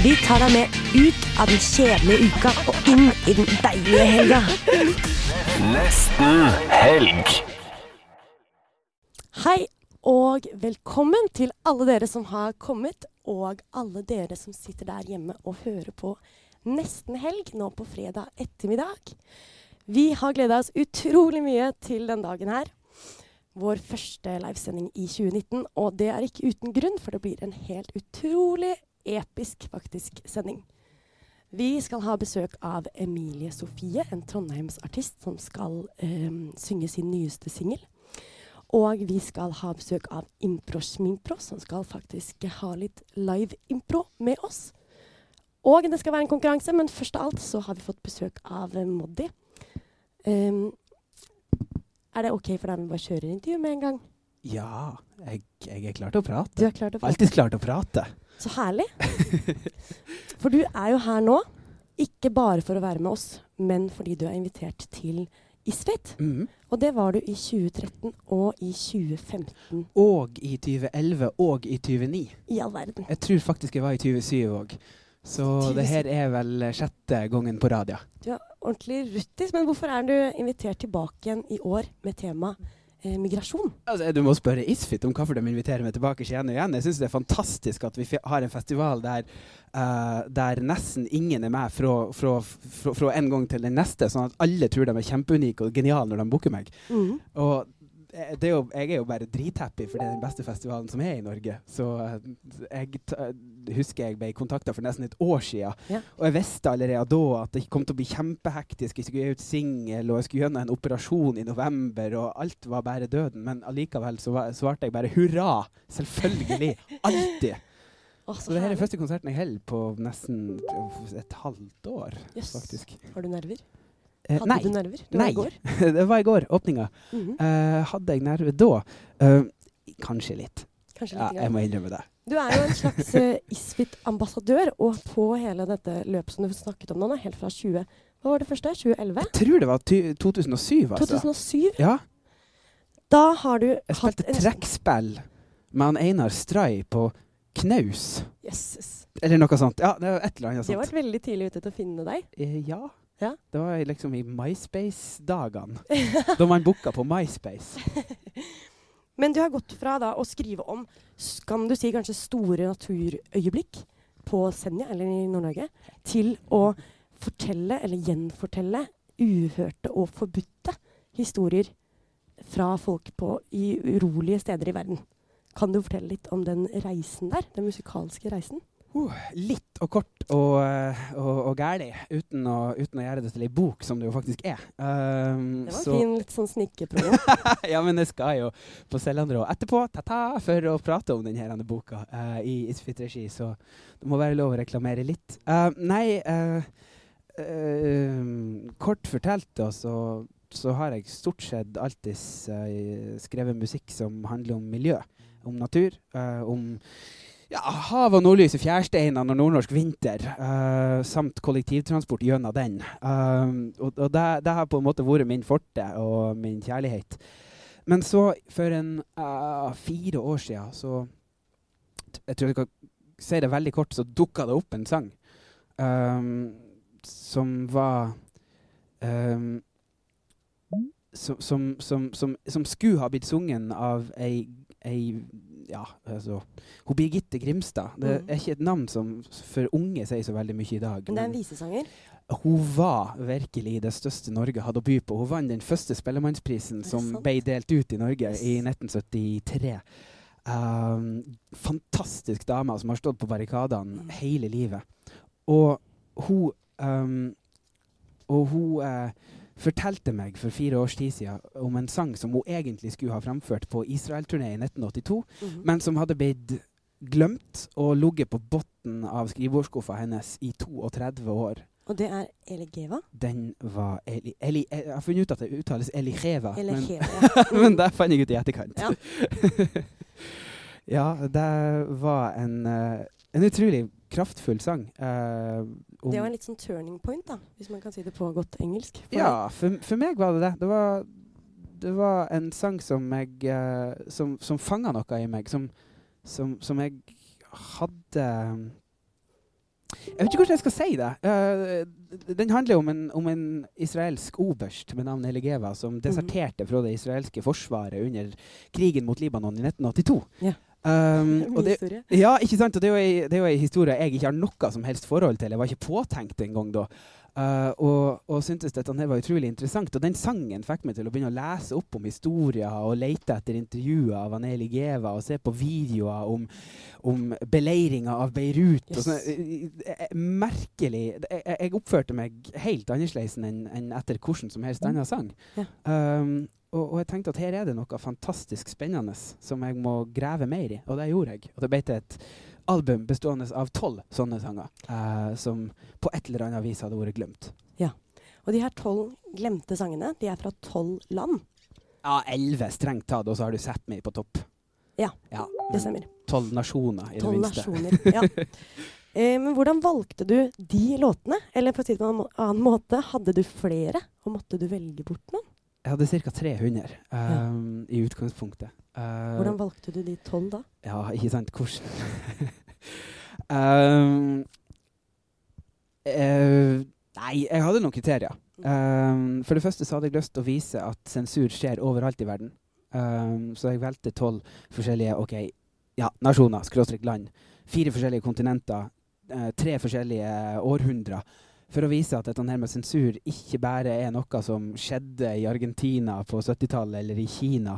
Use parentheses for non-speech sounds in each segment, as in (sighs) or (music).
Vi tar deg med ut av den kjedelige uka og inn i den deilige helga. Nesten helg. Hei og velkommen til alle dere som har kommet, og alle dere som sitter der hjemme og hører på Nesten helg nå på fredag ettermiddag. Vi har gleda oss utrolig mye til den dagen her. Vår første livesending i 2019, og det er ikke uten grunn, for det blir en helt utrolig episk faktisk sending. Vi skal ha besøk av Emilie Sofie, en trondheimsartist som skal eh, synge sin nyeste singel. Og vi skal ha besøk av Improsjmimpro, som skal faktisk ha litt live-impro med oss. Og det skal være en konkurranse, men først av alt så har vi fått besøk av eh, Moddi. Um, er det OK for deg om vi bare kjører intervju med en gang? Ja, jeg, jeg er klar til å prate. Du er klar til å få Alltid klar til å prate. Så herlig. For du er jo her nå, ikke bare for å være med oss, men fordi du er invitert til Isfit. Mm. Og det var du i 2013 og i 2015. Og i 2011 og i 2009. I all verden. Jeg tror faktisk jeg var i 2007 òg. Så det her er vel sjette gangen på rad, ja. Du er ordentlig ruttis, men hvorfor er du invitert tilbake igjen i år med tema eh, migrasjon? Altså, du må spørre Isfit om hvorfor de inviterer meg tilbake igjen og igjen. Jeg syns det er fantastisk at vi har en festival der, uh, der nesten ingen er med fra, fra, fra, fra en gang til den neste, sånn at alle tror de er kjempeunike og geniale når de booker meg. Mhm. Og er jo, jeg er jo bare drithappy, for det er den beste festivalen som er i Norge. Så eh, jeg ta, husker jeg ble kontakta for nesten et år siden. Ja. Og jeg visste allerede da at det kom til å bli kjempehektisk. Jeg skulle gi ut singel, og jeg skulle gjennom en operasjon i november, og alt var bare døden. Men allikevel så var, svarte jeg bare hurra! Selvfølgelig! (laughs) Alltid! Oh, Så det her er første konserten jeg holder på nesten et halvt år, yes. faktisk. Har du nerver? Eh, Hadde nei. du nerver? Det var Nei. i går. (laughs) det var i går, åpninga. Mm -hmm. uh, hadde jeg nerver da? Uh, kanskje litt. Kanskje Ja, jeg må innrømme det. Du er jo en slags uh, Isfit-ambassadør, og på hele dette løpet som du snakket om nå, helt fra 20... Hva var det første? 2011? Jeg tror det var 2007, altså. 2007? Ja. Da har du Jeg hatt spilte en trekkspill med han Einar Stray på Knaus. Jesus. Eller noe sånt. Ja, det var et eller annet De har sånt. vært veldig tidlig ute til å finne deg. Ja. Ja. Det var liksom i MySpace-dagene. da man booka på MySpace. (laughs) Men du har gått fra da å skrive om, kan du si kanskje store naturøyeblikk på Senja, eller i Nord-Norge, til å fortelle, eller gjenfortelle, uhørte og forbudte historier fra folk på, i urolige steder i verden. Kan du fortelle litt om den reisen der? Den musikalske reisen? Uh, litt og kort og, eh, og, og gæli, uten uten å gjøre det til ei bok, som det jo faktisk er. Um, Det var så- fin litt sånn snikkepromo. (laughs) ja, men jeg skal jo på Selandrå etterpå ta-ta, for å prate om denne boka uh, i Isfit-regi, så det må være lov å reklamere litt. Uh, nei, eh, kort fortalt da, så, så har jeg stort sett alltid skrevet musikk som handler om miljø, om natur, om ja, hav og nordlys i fjærsteinene og nordnorsk vinter, uh, samt kollektivtransport gjennom den. Uh, og og det, det har på en måte vært min forte og min kjærlighet. Men så, for en uh, fire år siden, så Jeg tror jeg kan si det veldig kort, så dukka det opp en sang som var um, som, som, som, som, som skulle ha blitt sungen av ei, ei ja, altså Hun Birgitte Grimstad. Det Mm. er ikke et navn som for unge sier så veldig mye i dag. Men det er en visesanger. hun var virkelig det største Norge hadde å by på. Hun vant den første Spellemannsprisen som ble delt ut i Norge Yes. i 1973. Um, fantastisk dame som har stått på barrikadene Mm. hele livet. Og hun um, Og hun eh, fortalte meg for fire års tid siden om en sang som hun egentlig skulle ha framført på Israel-turné i 1982, Mhm. men som hadde blitt glemt og ligget på bunnen av skrivebordsskuffa hennes i 32 år. Og det er Eligeva? Den var Eli, Eli, Jeg har funnet ut at det uttales Eligeva, men, (laughs) men det fant jeg ut i etterkant. Ja. (laughs) ja, det var en, eh, en utrolig kraftfull sang. eh, Det var en litt sånn turning point, da, hvis man kan si det på godt engelsk. For Ja, for, for meg var det det. Det var, det var en sang som jeg eh, Som, som fanga noe i meg. Som, som, som jeg hadde Jeg vet ikke hvordan jeg skal si det. Uh, den handler om en, om en israelsk oberst med navn Eligeva som deserterte fra det israelske forsvaret under krigen mot Libanon i 1982. Ja. Um, det, ja, ikke sant? Og det er, jo ei, historie jeg ikke har noe som helst forhold til. Jeg var ikke påtenkt engang da. Uh, og, og syntes dette her var utrolig interessant. Og den sangen fikk meg til å begynne å lese opp om historier og lete etter intervjuer av Aneli Geva og se på videoer om, om beleiringa av Beirut. Yes. sånn, eh, eh, merkelig. Jeg, jeg oppførte meg helt annerledes enn enn etter hvordan som helst annen sang. Ja. Um, og, og jeg tenkte at her er det noe fantastisk spennende som jeg må grave mer i, og det gjorde jeg. Og det ble til et album bestående av tolv sånne sanger, eh, som på et eller annet vis hadde vært glemt. Ja. Og de her tolv glemte sangene, de er fra tolv land. Ja, elleve strengt tatt, og så har du Sápmi på topp. Ja, ja Det stemmer. Tolv nasjoner, i det Tolv minste. nasjoner. Ja. (laughs) Eh, men hvordan valgte du de låtene? Eller for å si det på en annen måte, hadde du flere, og måtte du velge bort noen? Jeg hadde ca. 300 um, i utgangspunktet. Uh, Hvordan valgte du de tolv da? Ja, ikke sant? Hvordan um, (laughs) uh, Nei, jeg hadde noen kriterier. Um, for det første så hadde jeg lyst til å vise at sensur skjer overalt i verden. Um, så jeg valgte tolv forskjellige ok, ja, nasjoner, skråstrek land. Fire forskjellige kontinenter. Uh, tre forskjellige århundrer. For å vise at dette her med sensur ikke bare er noe som skjedde i Argentina på 70-tallet eller i Kina.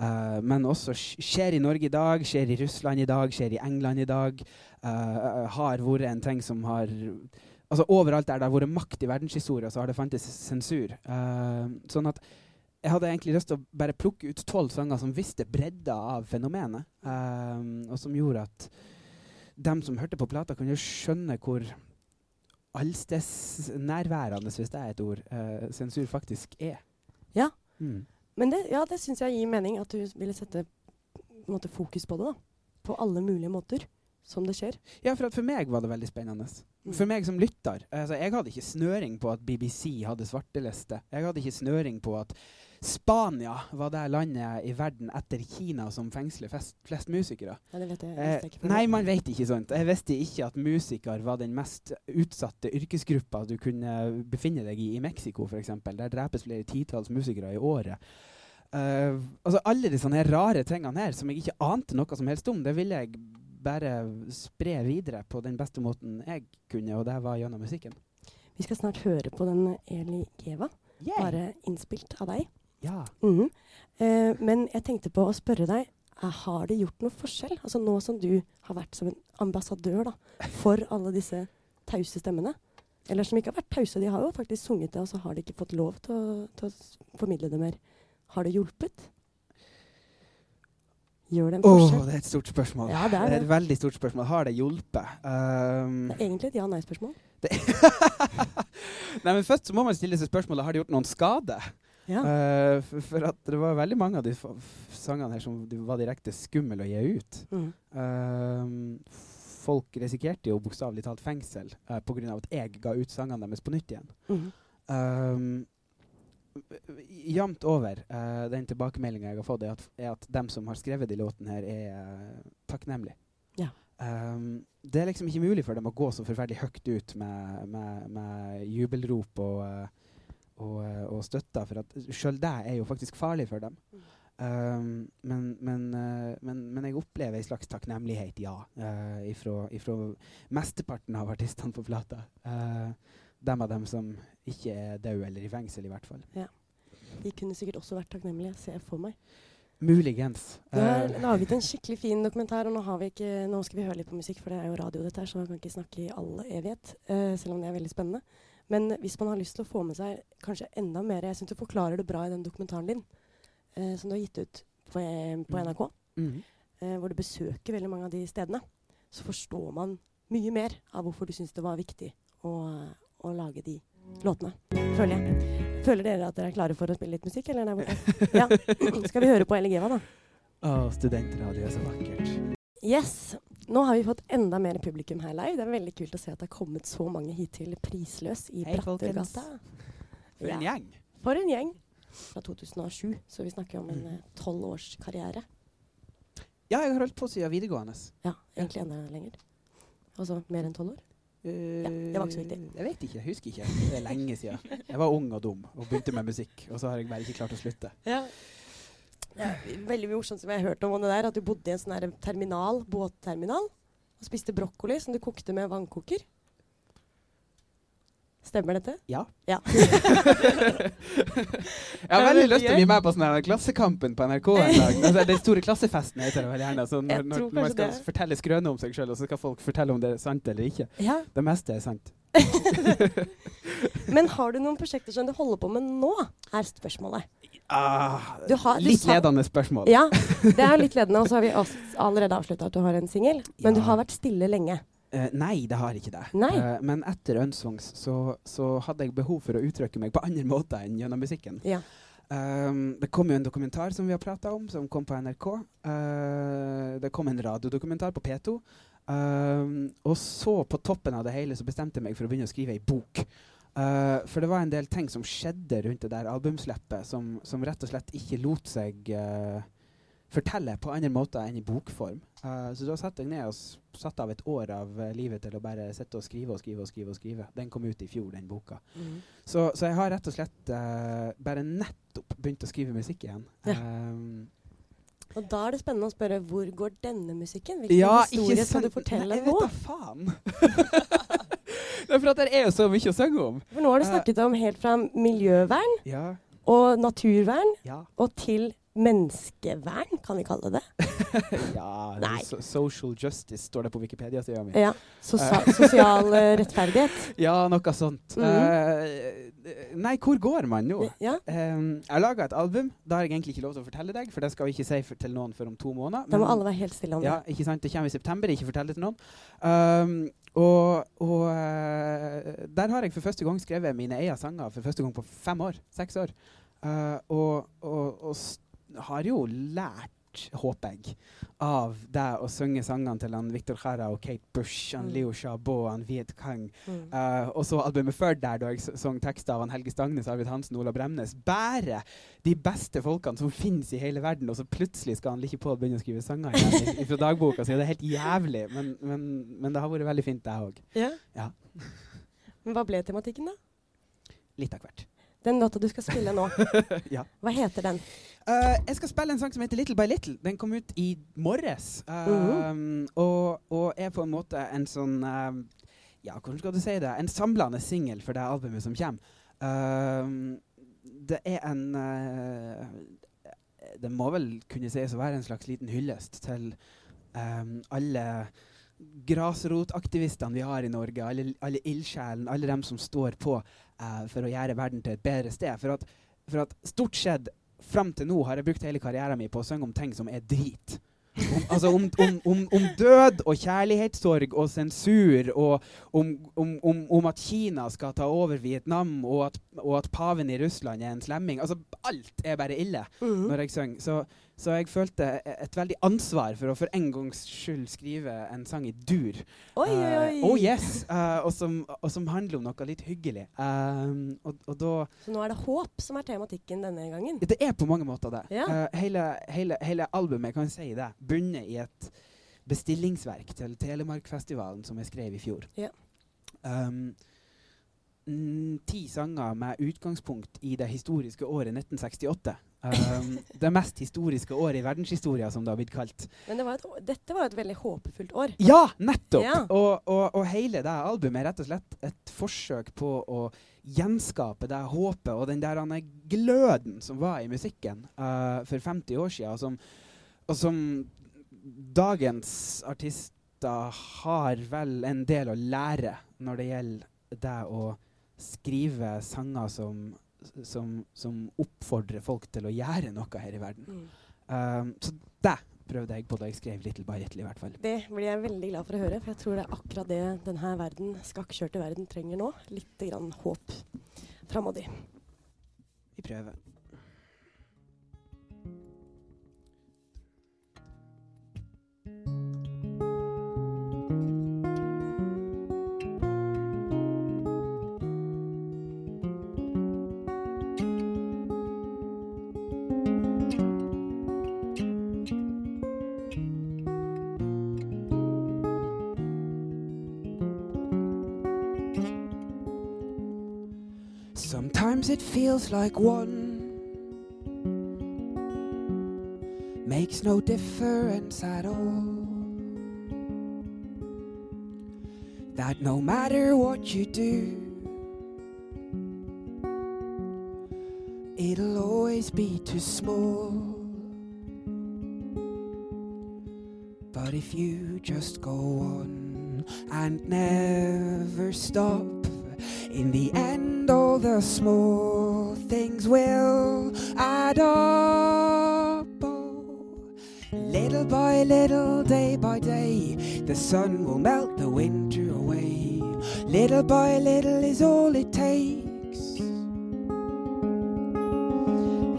Uh, men også skjer i Norge i dag, skjer i Russland i dag, skjer i England i dag. Uh, har vært en ting som har Altså Overalt der det har vært makt i verdenshistoria, så har det fantes sensur. Uh, sånn at jeg hadde egentlig lyst til å bare plukke ut tolv sanger som visste bredda av fenomenet, og som gjorde at dem som hørte på plata, kunne skjønne hvor allstedsnærværende, hvis det er et ord, uh, sensur faktisk er. Ja. Mm. Men det, ja, det syns jeg gir mening, at du ville sette måte, fokus på det. da. På alle mulige måter som det skjer. Ja, for at for meg var det veldig spennende. Mm. For meg som lytter. Altså, jeg hadde ikke snøring på at BBC hadde svarteliste. Jeg hadde ikke snøring på at Spania var det landet i verden etter Kina som fengsler flest, flest musikere. Ja, det vet jeg, jeg Eh, nei, man vet ikke sånt. Jeg visste ikke at musiker var den mest utsatte yrkesgruppa du kunne befinne deg i i Mexico, f.eks. Der drepes flere titalls musikere i året. Uh, altså Alle her rare tingene her som jeg ikke ante noe som helst om, det ville jeg bare spre videre på den beste måten jeg kunne, og det var gjennom musikken. Vi skal snart høre på den Eli Geva, bare innspilt av deg. Ja. Mhm. Eh, men jeg tenkte på å spørre deg, eh, har det gjort noe forskjell? Altså Nå som du har vært som en ambassadør da, for alle disse tause stemmene. Eller som ikke har vært tause, de har jo faktisk sunget det, og så har de ikke fått lov til å, til å formidle det mer. Har det hjulpet? Gjør det en Åh, Oh, det er et stort spørsmål. Ja, det er det er et veldig stort spørsmål. Har det hjulpet? Um, Det er egentlig et ja-nei-spørsmål. (laughs) Nei, men først så må man stille seg spørsmålet har det gjort noen skade. Ja. Eh, for, at det var veldig mange av de sangene her som var direkte skumle å gi ut. Mm. Uh, folk risikerte jo bokstavelig talt fengsel uh, pga. at jeg ga ut sangene deres på nytt igjen. Mm. Um, Jevnt over, uh, den tilbakemeldinga jeg har fått, er at, er at dem som har skrevet de låtene her, er takknemlige. Ja. Um, det er liksom ikke mulig for dem å gå så forferdelig høyt ut med, med, med jubelrop og, uh, og, uh, og støtter, for at sjøl det er jo faktisk farlig for dem. Um, men, men, uh, men, men jeg opplever en slags takknemlighet, ja, uh, ifra, ifra mesteparten av artistene på plata. Uh, dem av dem som ikke er døde eller i fengsel, i hvert fall. Ja. De kunne sikkert også vært takknemlige, ser jeg for meg. Muligens. Du har laget en (laughs) skikkelig fin dokumentar, og nå, har vi ikke, nå skal vi høre litt på musikk, for det er jo radio dette her, så man kan ikke snakke i all evighet, uh, selv om det er veldig spennende. Men hvis man har lyst til å få med seg kanskje enda mer Jeg syns du forklarer det bra i den dokumentaren din, eh, som du har gitt ut på, på NRK. Mm. NRK, mhm. eh, hvor du besøker veldig mange av de stedene. Så forstår man mye mer av hvorfor du syns det var viktig å, å lage de låtene, føler jeg. Føler dere at dere er klare for å spille litt musikk, eller der borte? (laughs) Ja. (clears throat) Skal vi høre på Elegeva, da? Å, studentradio er så vakkert. Yes. Nå har vi fått enda mer publikum her live. Det er veldig kult å se at det har kommet så mange hit til Prisløs i folkens. Brattørgata. For en gjeng. For en gjeng. Fra 2007, så vi snakker om en Mm. eh, tolv års karriere. Ja, jeg har holdt på siden videregående. Ja, egentlig enda lenger. Altså mer enn tolv år. Ja, det var ikke så viktig. Jeg vet ikke, jeg husker ikke. Det er lenge siden. Jeg var ung og dum og begynte med musikk, og så har jeg bare ikke klart å slutte. Ja. Er veldig morsomt som jeg har hørt om det der, at du bodde i en sånn terminal, båtterminal, og spiste brokkoli som du kokte med vannkoker. Stemmer dette? Ja. Ja. (laughs) Jeg har er veldig lyst til å bli med på sånn her Klassekampen på NRK en dag. (laughs) Altså, den store klassefesten heter det vel gjerne. Altså, når, når, når man skal det. fortelle skrøne om seg sjøl, og så skal folk fortelle om det er sant eller ikke. Ja. Det meste er sant. (laughs) Men har du noen prosjekter som du holder på med nå, er spørsmålet. Ah, Du har- litt sa- ledende spørsmål. Ja, (laughs) det er litt ledende, og så har vi også allerede avslutta at du har en singel. Men du har vært stille lenge. Uh, nei, det har ikke det. Eh, men etter Unsongs så, så hadde jeg behov for å uttrykke meg på andre måter enn gjennom musikken. Ja. Um, det kom jo en dokumentar som vi har prata om, som kom på NRK. Uh, det kom en radiodokumentar på P2. Um, og så, på toppen av det hele, så bestemte jeg meg for å begynne å skrive ei bok. Eh, for det var en del ting som skjedde rundt det der albumslippet, som, som rett og slett ikke lot seg uh, fortelle på andre måter enn i bokform. Uh, så da satte jeg ned og satte av et år av livet til å bare sitte og skrive og skrive og skrive. og skrive. Den kom ut i fjor, den boka. Mm. Så, så jeg har rett og slett bare nettopp begynt å skrive musikk igjen. Ja. Um, Og da er det spennende å spørre hvor går denne musikken? Hvilken ja, historie skal du fortelle Nei, jeg vet da faen. (laughs) det er for at det er så mye å synge om. For nå har du Eh, snakket om helt fra miljøvern Ja, og naturvern ja, og til menneskevern, kan vi kalle det. (laughs) ja Nei. so Social justice står det på Wikipedia-sida mi. Ja. Sosa sosial eh, rettferdighet. (laughs) Ja, noe sånt. Mm -hmm. uh, nei, hvor går man nå? Ja. Um, jeg har laga et album. Det har jeg egentlig ikke lov til å fortelle deg, for det skal vi ikke si til noen før om to måneder. Da må alle være helt stille om Ja, det. ikke sant? Det kommer i september, ikke fortell det til noen. Um, og og eh, der har jeg for første gang skrevet mine egne sanger for første gang på fem år. Seks år. Uh, og og, og har jo lært, håper jeg, av det å synge sangene til han Victor Jara og Kate Bush, han Mm. Leo Chabot, han Viet Kang. Mm. Uh, og så albumet før der, da jeg sang tekster av han Helge Stangnes, Arvid Hansen og Ola Bremnes. Bare de beste folkene som finnes i hele verden, og så plutselig skal han like på å begynne å skrive sanger igjen fra dagboka si. Det er helt jævlig, men, men, men det har vært veldig fint, det òg. Ja. Ja. (laughs) Men hva ble tematikken, da? Litt av hvert. Den låta du skal spille nå, (laughs) Ja. hva heter den? Eh, jeg skal spille en sang som heter Little by Little. Den kom ut i morges. Um, og, og er på en måte en sånn um, Ja, hvordan skal du si det? En samlende singel for det albumet som kommer. Det er en eh, Det må vel kunne sies å være en slags liten hyllest til um, alle grasrotaktivistene vi har i Norge, alle, alle ildsjelene, alle dem som står på eh, for å gjøre verden til et bedre sted. For at, for at stort sett fram til nå har jeg brukt hele karrieren min på å synge om ting som er drit. Om, altså om, om, om, død og kjærlighetssorg og sensur, og om, om, om, om at Kina skal ta over Vietnam, og at, og at paven i Russland er en slemming. Altså, alt er bare ille Mhm. når jeg synger. Så, så jeg følte e- et veldig ansvar for å for en gangs skyld skrive en sang i dur. Oi, oi, oi. Uh, oh yes! uh, og, som, og som handler om noe litt hyggelig. Um, og, og da Så nå er det håp som er tematikken denne gangen. Det er på mange måter det. Ja. Uh, hele, hele, hele albumet kan si det, bunner i et bestillingsverk til Telemarkfestivalen som jeg skrev i fjor. Ja. Um, ti sanger med utgangspunkt i det historiske året 1968. Um, det mest historiske året i verdenshistoria, som det har blitt kalt. Men det var et, dette var et veldig håpefullt år. Ja, nettopp! Ja. Og, og, og hele det albumet er rett og slett et forsøk på å gjenskape det håpet og den der gløden som var i musikken uh, for 50 år siden, og som, og som dagens artister har vel en del å lære når det gjelder det å skrive sanger som, som, som oppfordrer folk til å gjøre noe her i verden. Mm. Um, så det prøvde jeg på da jeg skrev 'Little by Little', i hvert fall. Det blir jeg veldig glad for å høre, for jeg tror det er akkurat det denne verden, skakkjørte verden trenger nå. Litt grann håp framover. Vi prøver. Sometimes it feels like one makes no difference at all. That no matter what you do, it'll always be too small. But if you just go on and never stop, in the end, all the small things will add up. Oh, little by little, day by day, the sun will melt the winter away. Little by little is all it takes.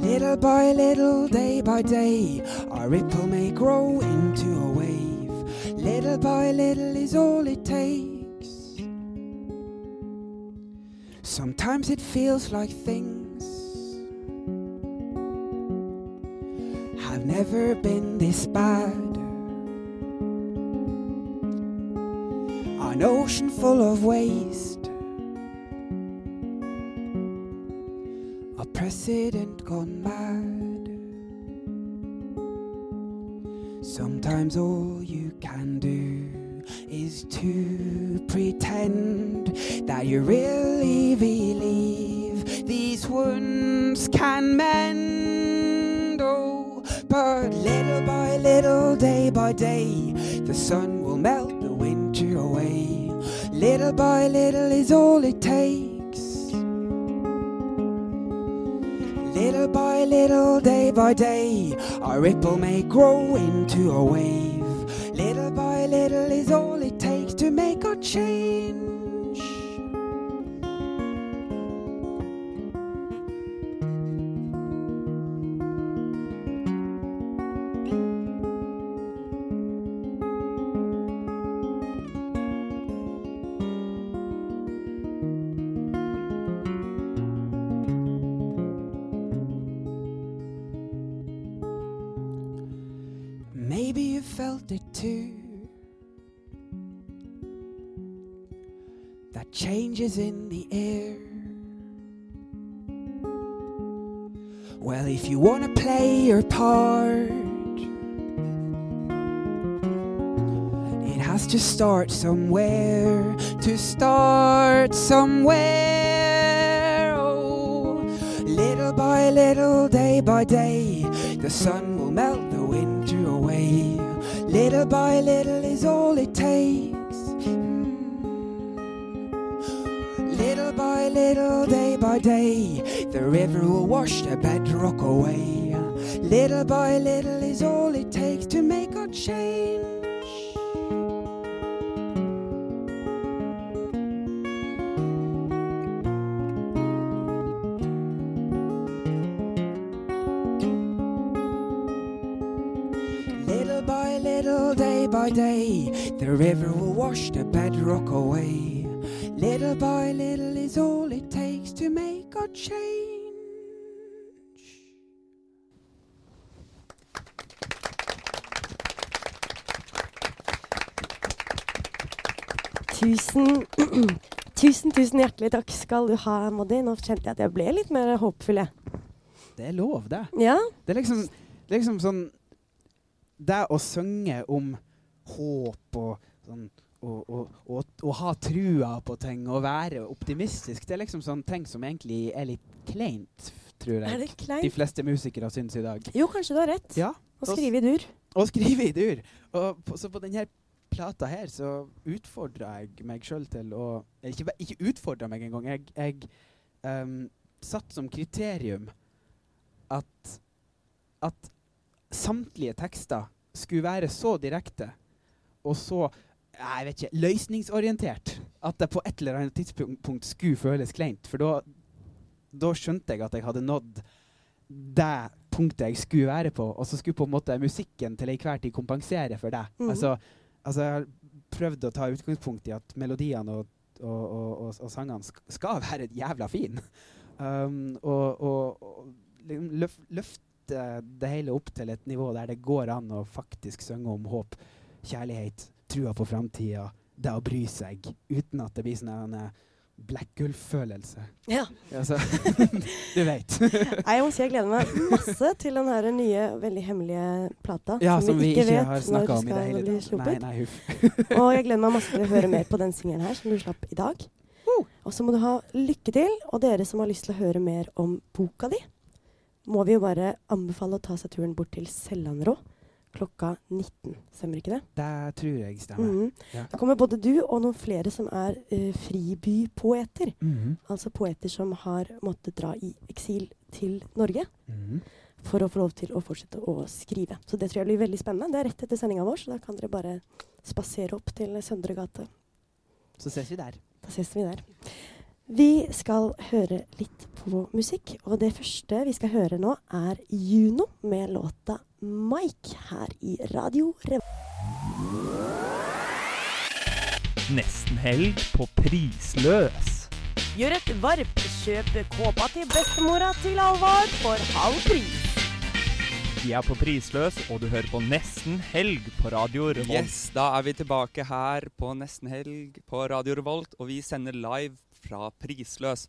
Little by little, day by day, our ripple may grow into a wave. Little by little is all it takes. Sometimes it feels like things have never been this bad. An ocean full of waste. A president gone mad. Sometimes all you can do is to pretend that you really believe these wounds can mend. Oh, but little by little, day by day, the sun will melt the winter away. Little by little is all it takes. Little by little, day by day, a ripple may grow into a wave. Little by little is all change. It has to start somewhere. To start somewhere. Oh, little by little, day by day, the sun will melt the winter away. Little by little is all it takes. Hmm. Little by little, day by day, the river will wash the bedrock away. Little by little is all it takes to make a change. Little by little, day by day, the river will wash the bedrock away. Little by little is all it takes to make a change. Tusen, (clears throat) tusen, tusen hjertelig takk skal du ha, Moddi. Nå kjente jeg at jeg ble litt mer håpefull, jeg. Det er lov, det. Ja? Det er liksom, er liksom sånn Det å synge om håp og sånn og ha trua på ting og være optimistisk, det er liksom sånn ting som egentlig er litt kleint, tror Er jeg. det kleint? De fleste musikere syns i dag. Jo, kanskje du har rett. Ja. Å skrive i dur. Og skrive i dur. Og på, så på denne plata her så utfordra jeg meg sjøl til å Ikke, ikke utfordra meg engang. Jeg, jeg um, satt som kriterium at, at samtlige tekster skulle være så direkte og så jeg vet ikke, løsningsorientert at det på et eller annet tidspunkt skulle føles kleint. For da, da skjønte jeg at jeg hadde nådd det punktet jeg skulle være på, og så skulle på en måte musikken til enhver tid kompensere for det. Mm. Altså, altså, jeg har prøvd å ta utgangspunkt i at melodiene og, og, og, og, sangene skal være jævla fine. Um, og liksom løf, løfte det hele opp til et nivå der det går an å faktisk synge om håp, kjærlighet, trua på framtida, det å bry seg, uten at det blir sånn en eh, Blackulf-følelse. Ja. Altså, (laughs) du veit. (laughs) Nei, Jeg må si jeg gleder meg masse til den her nye, veldig hemmelige plata. Ja, som vi ikke har vet snakka om i det hele tatt. Nei, nei, huff. (laughs) Og jeg gleder meg masse til å høre mer på den singelen her, som du slapp i dag. Og så må du ha lykke til. Og dere som har lyst til å høre mer om boka di, må vi jo bare anbefale å ta seg turen bort til Sellandrå klokka 19. Stemmer ikke det? Det tror jeg stemmer. Mhm. Ja. Da kommer både du og noen flere som er uh, fribypoeter. Mhm. Altså poeter som har måttet dra i eksil til Norge Mhm. for å få lov til å fortsette å skrive. Så det tror jeg blir veldig spennende. Det er rett etter sendinga vår, så da kan dere bare spasere opp til Søndre gate. Så ses vi der. Da ses vi der. Vi skal høre litt på musikk, og det første vi skal høre nå, er Juno med låta 'Mike' her i Radio Rev. Nesten helg på prisløs. Gjør et varp, kjøp kåpa til bestemora til Alvar for halv pris. Vi er på prisløs, og du hører på Nesten helg på Radio Revolt. Yes, da er vi tilbake her på nesten helg på Radio Revolt, og vi sender live fra Prisløs.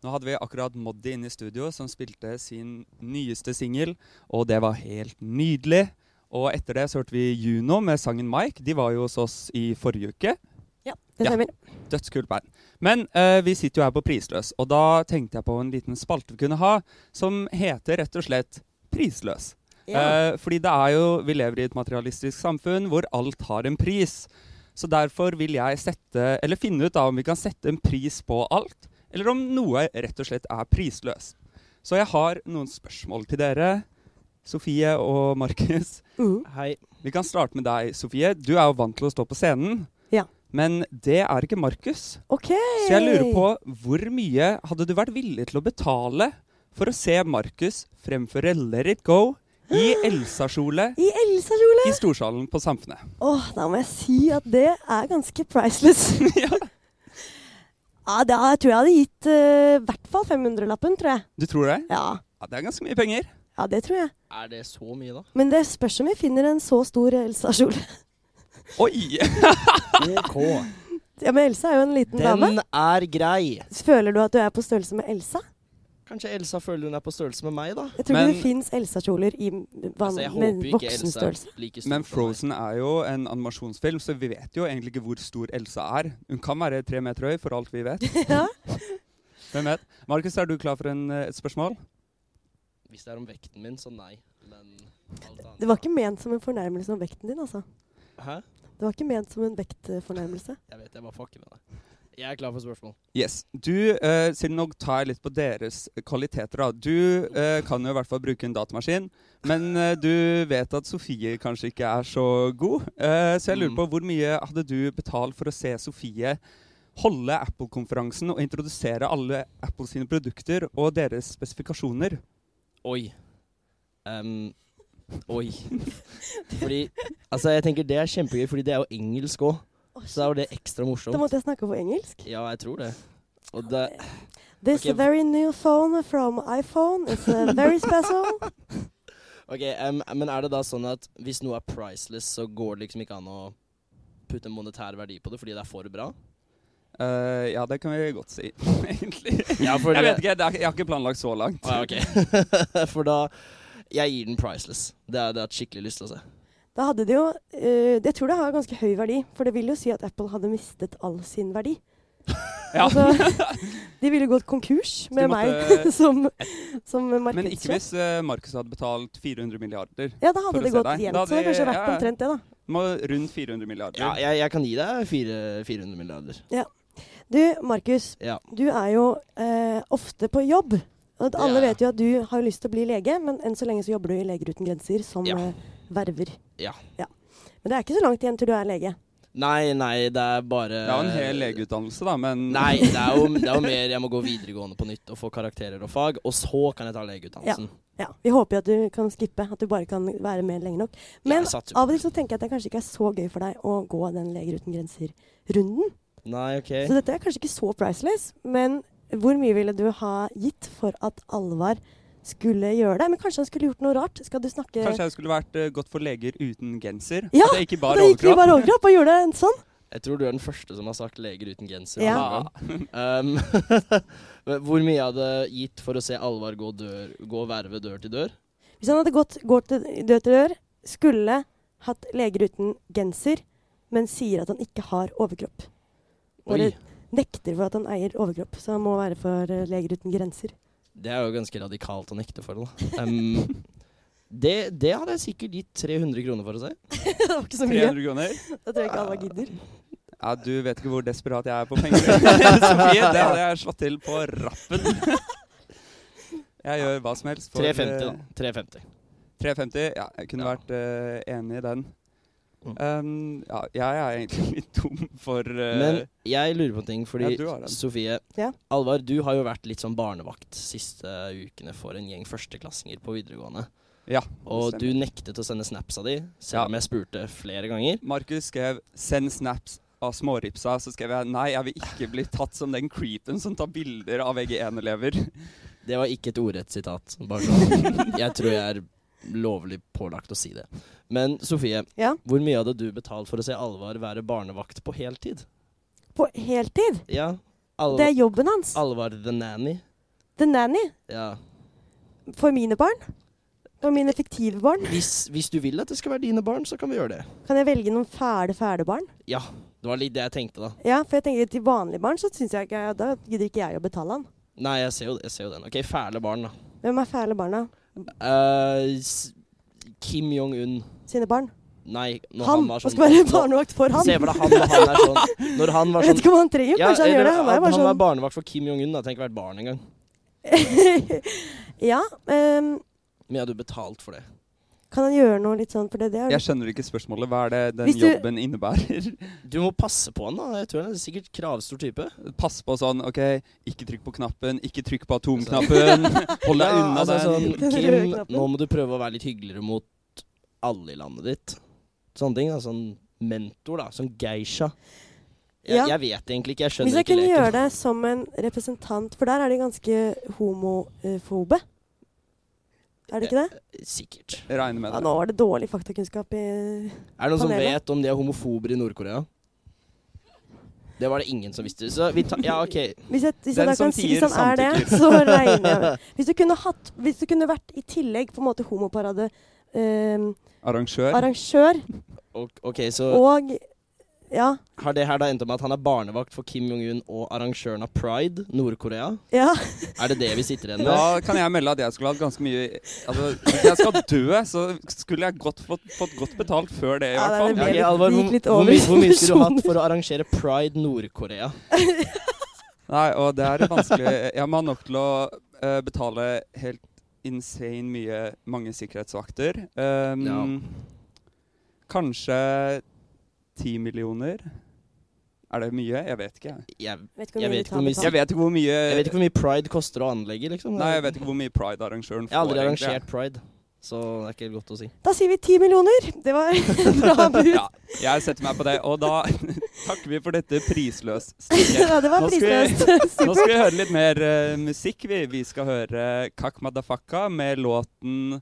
Nå hadde vi akkurat Moddi inne i studio som spilte sin nyeste singel, og det var helt nydelig. Og etter det så hørte vi Juno med sangen Mike. De var jo hos oss i forrige uke. Ja, det Ja. stemmer. Dødskult band. Men uh, vi sitter jo her på Prisløs, og da tenkte jeg på en liten spalte vi kunne ha, som heter rett og slett Prisløs. Ja. Uh, fordi det er jo, vi lever i et materialistisk samfunn hvor alt har en pris. Så derfor vil jeg sette, eller finne ut da om vi kan sette en pris på alt, eller om noe rett og slett er prisløs. Så jeg har noen spørsmål til dere, Sofie og Markus. Mhm. Hei. Vi kan starte med deg, Sofie. Du er jo vant til å stå på scenen. Ja. Men det er ikke Markus. OK. Så jeg lurer på hvor mye hadde du vært villig til å betale for å se Markus fremføre Let It Go i (gasps) Elsa-kjole I Elsa-kjole! i Storsalen på Samfunnet? Åh, da må jeg si at det er ganske priceless. (laughs) ja. Ja, da tror jeg jeg hadde gitt i i hvert fall 500-lappen, tror jeg. Du tror det? Ja. Ja, Det er ganske mye penger. ja, det tror jeg. Er det så mye, da? Men det spørs om vi finner en så stor Elsa-kjole. Oi! OK. Ja, men Elsa er jo en liten dame. Den er grei. Føler du at du er på størrelse med Elsa? Kanskje Elsa føler hun er på størrelse med meg, da? Jeg tror Men- ikke det fins Elsa-kjoler i Altså, med voksenstørrelse. like Men. Frozen er jo en animasjonsfilm, så vi vet jo egentlig ikke hvor stor Elsa er. Hun kan være tre meter høy, for alt vi vet. (laughs) ja. Hvem vet? Markus, er du klar for en, eh, et spørsmål? Hvis det er om vekten min, så nei. Men Det var ikke ment som en fornærmelse om vekten din, altså. Hæ? Det var ikke ment som en vektfornærmelse. Jeg vet, jeg bare fucker med deg. Jeg er klar for spørsmål. Yes. Du, uh, siden nå tar jeg litt på deres kvaliteter. da. Du uh, kan jo i hvert fall bruke en datamaskin, men uh, du vet at Sofie kanskje ikke er så god. Så jeg lurer Mm. på hvor mye hadde du betalt for å se Sofie holde Apple-konferansen og introdusere alle Apple sine produkter og deres spesifikasjoner? Oi. Um, oi. Fordi Altså, jeg tenker det er kjempegøy, fordi det er jo engelsk òg. Så da er jo det ekstra morsomt. Da måtte jeg snakke på engelsk. Ja, jeg tror det. Og det This okay. very new phone from iPhone is very special. (laughs) Ok, um, men er det da sånn at hvis noe er priceless, så går det liksom ikke an å putte en monetær verdi på det fordi det er for bra? Uh, ja, det kan vi godt si, (laughs) egentlig. Ja, for (laughs) jeg vet ikke, det er, jeg har ikke planlagt så langt. Ah, ok. for da Jeg gir den priceless. Det har jeg hatt skikkelig lyst til å se. Da hadde det jo uh, Jeg tror det har ganske høy verdi, for det vil jo si at Apple hadde mistet all sin verdi. (laughs) Ja. Altså, de ville gått konkurs med måtte, meg (laughs) som, som, markedssjef. Men ikke hvis uh, Markus hadde betalt 400 milliarder. Ja, da hadde det gått jevnt. Så det hadde kanskje vært ja, ja. omtrent det, da. Må rundt 400 milliarder. Ja, jeg, jeg kan gi deg fire, 400 milliarder. Ja. Du, Markus. Ja. Du er jo eh, ofte på jobb. Og alle vet jo at du har lyst til å bli lege, men enn så lenge så jobber du i Leger uten grenser som Ja. eh, verver. Ja. Men det er ikke så langt igjen til du er lege. Nei, nei, det er bare Det er jo en hel legeutdannelse, da, men (laughs) Nei, det er, jo, det er jo mer jeg må gå videregående på nytt og få karakterer og fag, og så kan jeg ta legeutdannelsen. Ja, Vi håper jo at du kan skippe, at du bare kan være med lenge nok. Men ja, av og til så tenker jeg at det kanskje ikke er så gøy for deg å gå den Leger uten grenser-runden. Nei, OK. Så dette er kanskje ikke så priceless, men hvor mye ville du ha gitt for at Alvar skulle gjøre det? Men kanskje han skulle gjort noe rart? Skal du snakke kanskje jeg skulle vært uh, godt for leger uten genser? Ja, At jeg ikke bar overkropp? bare overkropp og gjorde en sånn? Jeg tror du er den første som har sagt leger uten genser. Ja. Um, (laughs) hvor mye hadde gitt for å se Alvar gå, dør, gå verve dør til dør? Hvis han hadde gått, gått til dør til dør, skulle hatt leger uten genser, men sier at han ikke har overkropp. Bare Oi. nekter for at han eier overkropp, så han må være for eh, Leger uten grenser. Det er jo ganske radikalt å nekte for. Da. Um, (laughs) det, det hadde jeg sikkert gitt 300 kroner for å si. (laughs) det var ikke så mye. 300 kroner? Da tror jeg ikke alle gidder. Ja, du vet ikke hvor desperat jeg er på penger. (laughs) Sofie, det hadde jeg slått til på rappen. Jeg gjør hva som helst. for, 350, eh, da. 350. 350, ja, jeg kunne Ja. vært uh, enig i den. Um, ja, jeg er egentlig litt dum for uh, Men jeg lurer på en ting, fordi Ja. Sofie Ja. Alvar, du har jo vært litt sånn barnevakt siste ukene for en gjeng førsteklassinger på videregående. Ja, Og du nektet å sende snaps av de, selv Ja. om jeg spurte flere ganger. Markus skrev 'send snaps' av småripsa, så skrev jeg 'nei, jeg vil ikke bli tatt som den creepen som tar bilder av VG1-elever'. Det var ikke et ordrett sitat. Bare sånn. (laughs) Jeg tror jeg er lovlig pålagt å si det. Men Sofie, Ja. hvor mye hadde du betalt for å se Alvar være barnevakt på heltid? På heltid! Ja. Alvar, Det er jobben hans. Alvar the nanny. The Nanny. Ja. For mine barn. For mine fiktive barn. Hvis, hvis du vil at det skal være dine barn, så kan vi gjøre det. Kan jeg velge noen fæle, fæle barn? Ja. Det var litt det jeg tenkte, da. Ja, for jeg tenker til vanlige barn så syns jeg ikke Da gidder ikke jeg å betale han. Nei, jeg ser jo, jeg ser jo den. OK, fæle barn, da. Hvem er fæle barna? Eh, s- Kim Jong-un. Sine barn? Nei, når Han! han, var sånn skal være barnevakt for han? Se for deg han han er sånn Når han var Jeg vet sånn ikke om han trenger Kanskje han gjør det. Han var sånn barnevakt for Kim Jong-un. da. Tenk å være barn en gang. (laughs) Ja. um, Men hadde du betalt for det? Kan han gjøre noe litt sånn for det? det er Jeg skjønner ikke spørsmålet. Hva er det den du- jobben innebærer? (laughs) Du må passe på han, da. Jeg tror han er sikkert kravstor type. Pass på sånn OK, ikke trykk på knappen, ikke trykk på atomknappen. (laughs) Hold deg Ja, unna altså, den. sånn, (laughs) Kim, nå må du prøve å være litt hyggeligere mot alle i landet ditt. Sånne ting. da, Sånn mentor, da. Sånn geisha. Jeg, Ja. jeg vet egentlig ikke. Jeg skjønner ikke Hvis jeg ikke kunne leken. gjøre det som en representant, for der er de ganske homofobe. Er det ikke det? Sikkert. Jeg regner med Ja, det. nå var det dårlig faktakunnskap i Er det noen som Panelet. vet om de er homofober i Nord-Korea? Det var det ingen som visste. Så vi tar Ja, OK. Hvis jeg, hvis jeg Den da som kan si hvis som han er det, samtykker. så regner jeg med Hvis du kunne, hatt, hvis du kunne vært i tillegg på en måte homoparade eh, Arrangør. arrangør Og, OK, så og Ja. har det her da endt med at han er barnevakt for Kim Jong-un og arrangøren av Pride, Nord-Korea? ja. Er det det vi sitter igjen med? Da kan jeg melde at jeg skulle hatt ganske mye Altså, Hvis jeg skal dø, så skulle jeg godt fått, fått godt betalt før det, i Ja, hvert fall. ble Ja, det hvor, hvor, mye, hvor mye skulle du (laughs) hatt for å arrangere Pride Nord-Korea? (laughs) Nei, og det er vanskelig. Jeg må ha nok til å uh, betale helt insane mye mange sikkerhetsvakter. Um, Ja. Kanskje ti millioner? Er det mye? Jeg vet ikke. jeg. Jeg, Vet ikke hvor Jeg mye vet ikke. Jeg vet ikke hvor mye jeg vet ikke hvor mye Pride koster å anlegge, liksom. Nei, jeg vet ikke hvor mye Pride-arrangøren får. Jeg har aldri egentlig. arrangert Pride, så det er ikke helt godt å si. Da sier vi ti millioner. Det var (laughs) bra bud. (laughs) Ja, jeg setter meg på det. Og da (laughs) takker vi for dette prisløs-stikket. Ja, det var prisløst. prisløst. Nå skal vi høre litt mer uh, musikk. Vi. vi skal høre Kak Madafaka med låten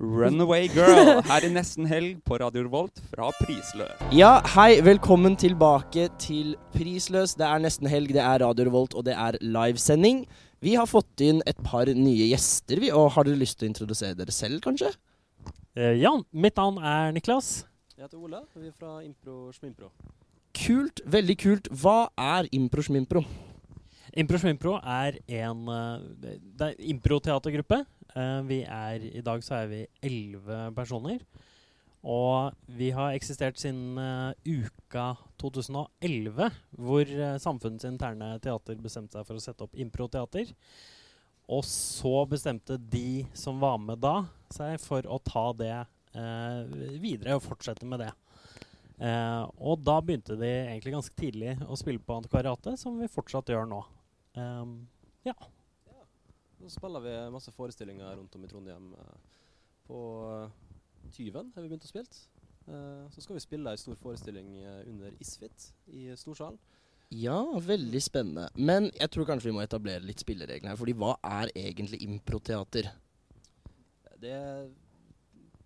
Runaway Girl her i nesten helg på Radio Revolt fra Prisløs. Ja, hei, velkommen tilbake til Prisløs. Det er nesten helg, det er Radio Revolt, og det er livesending. Vi har fått inn et par nye gjester, vi, og har dere lyst til å introdusere dere selv, kanskje? Eh, ja, mitt navn er Niklas. Jeg heter Ola, og vi er fra Impro Schmimpro. Kult, veldig kult. Hva er Impro Schmimpro? Impro Schmimpro er en eh, det er improteatergruppe. Eh, vi er, I dag så er vi elleve personer. Og vi har eksistert siden uh, uka 2011, hvor uh, Samfunnets interne teater bestemte seg for å sette opp improteater. og så bestemte de som var med da, seg for å ta det uh, videre og fortsette med det. Og da begynte de egentlig ganske tidlig å spille på antikvariatet, som vi fortsatt gjør nå. Um, ja. Så spiller vi masse forestillinger rundt om i Trondheim. eh, På eh, Tyven har vi begynt å spille. Eh, Så skal vi spille ei stor forestilling under Isfit i Storsalen. Ja, veldig spennende. Men jeg tror kanskje vi må etablere litt spilleregler her. Fordi hva er egentlig improteater? Det er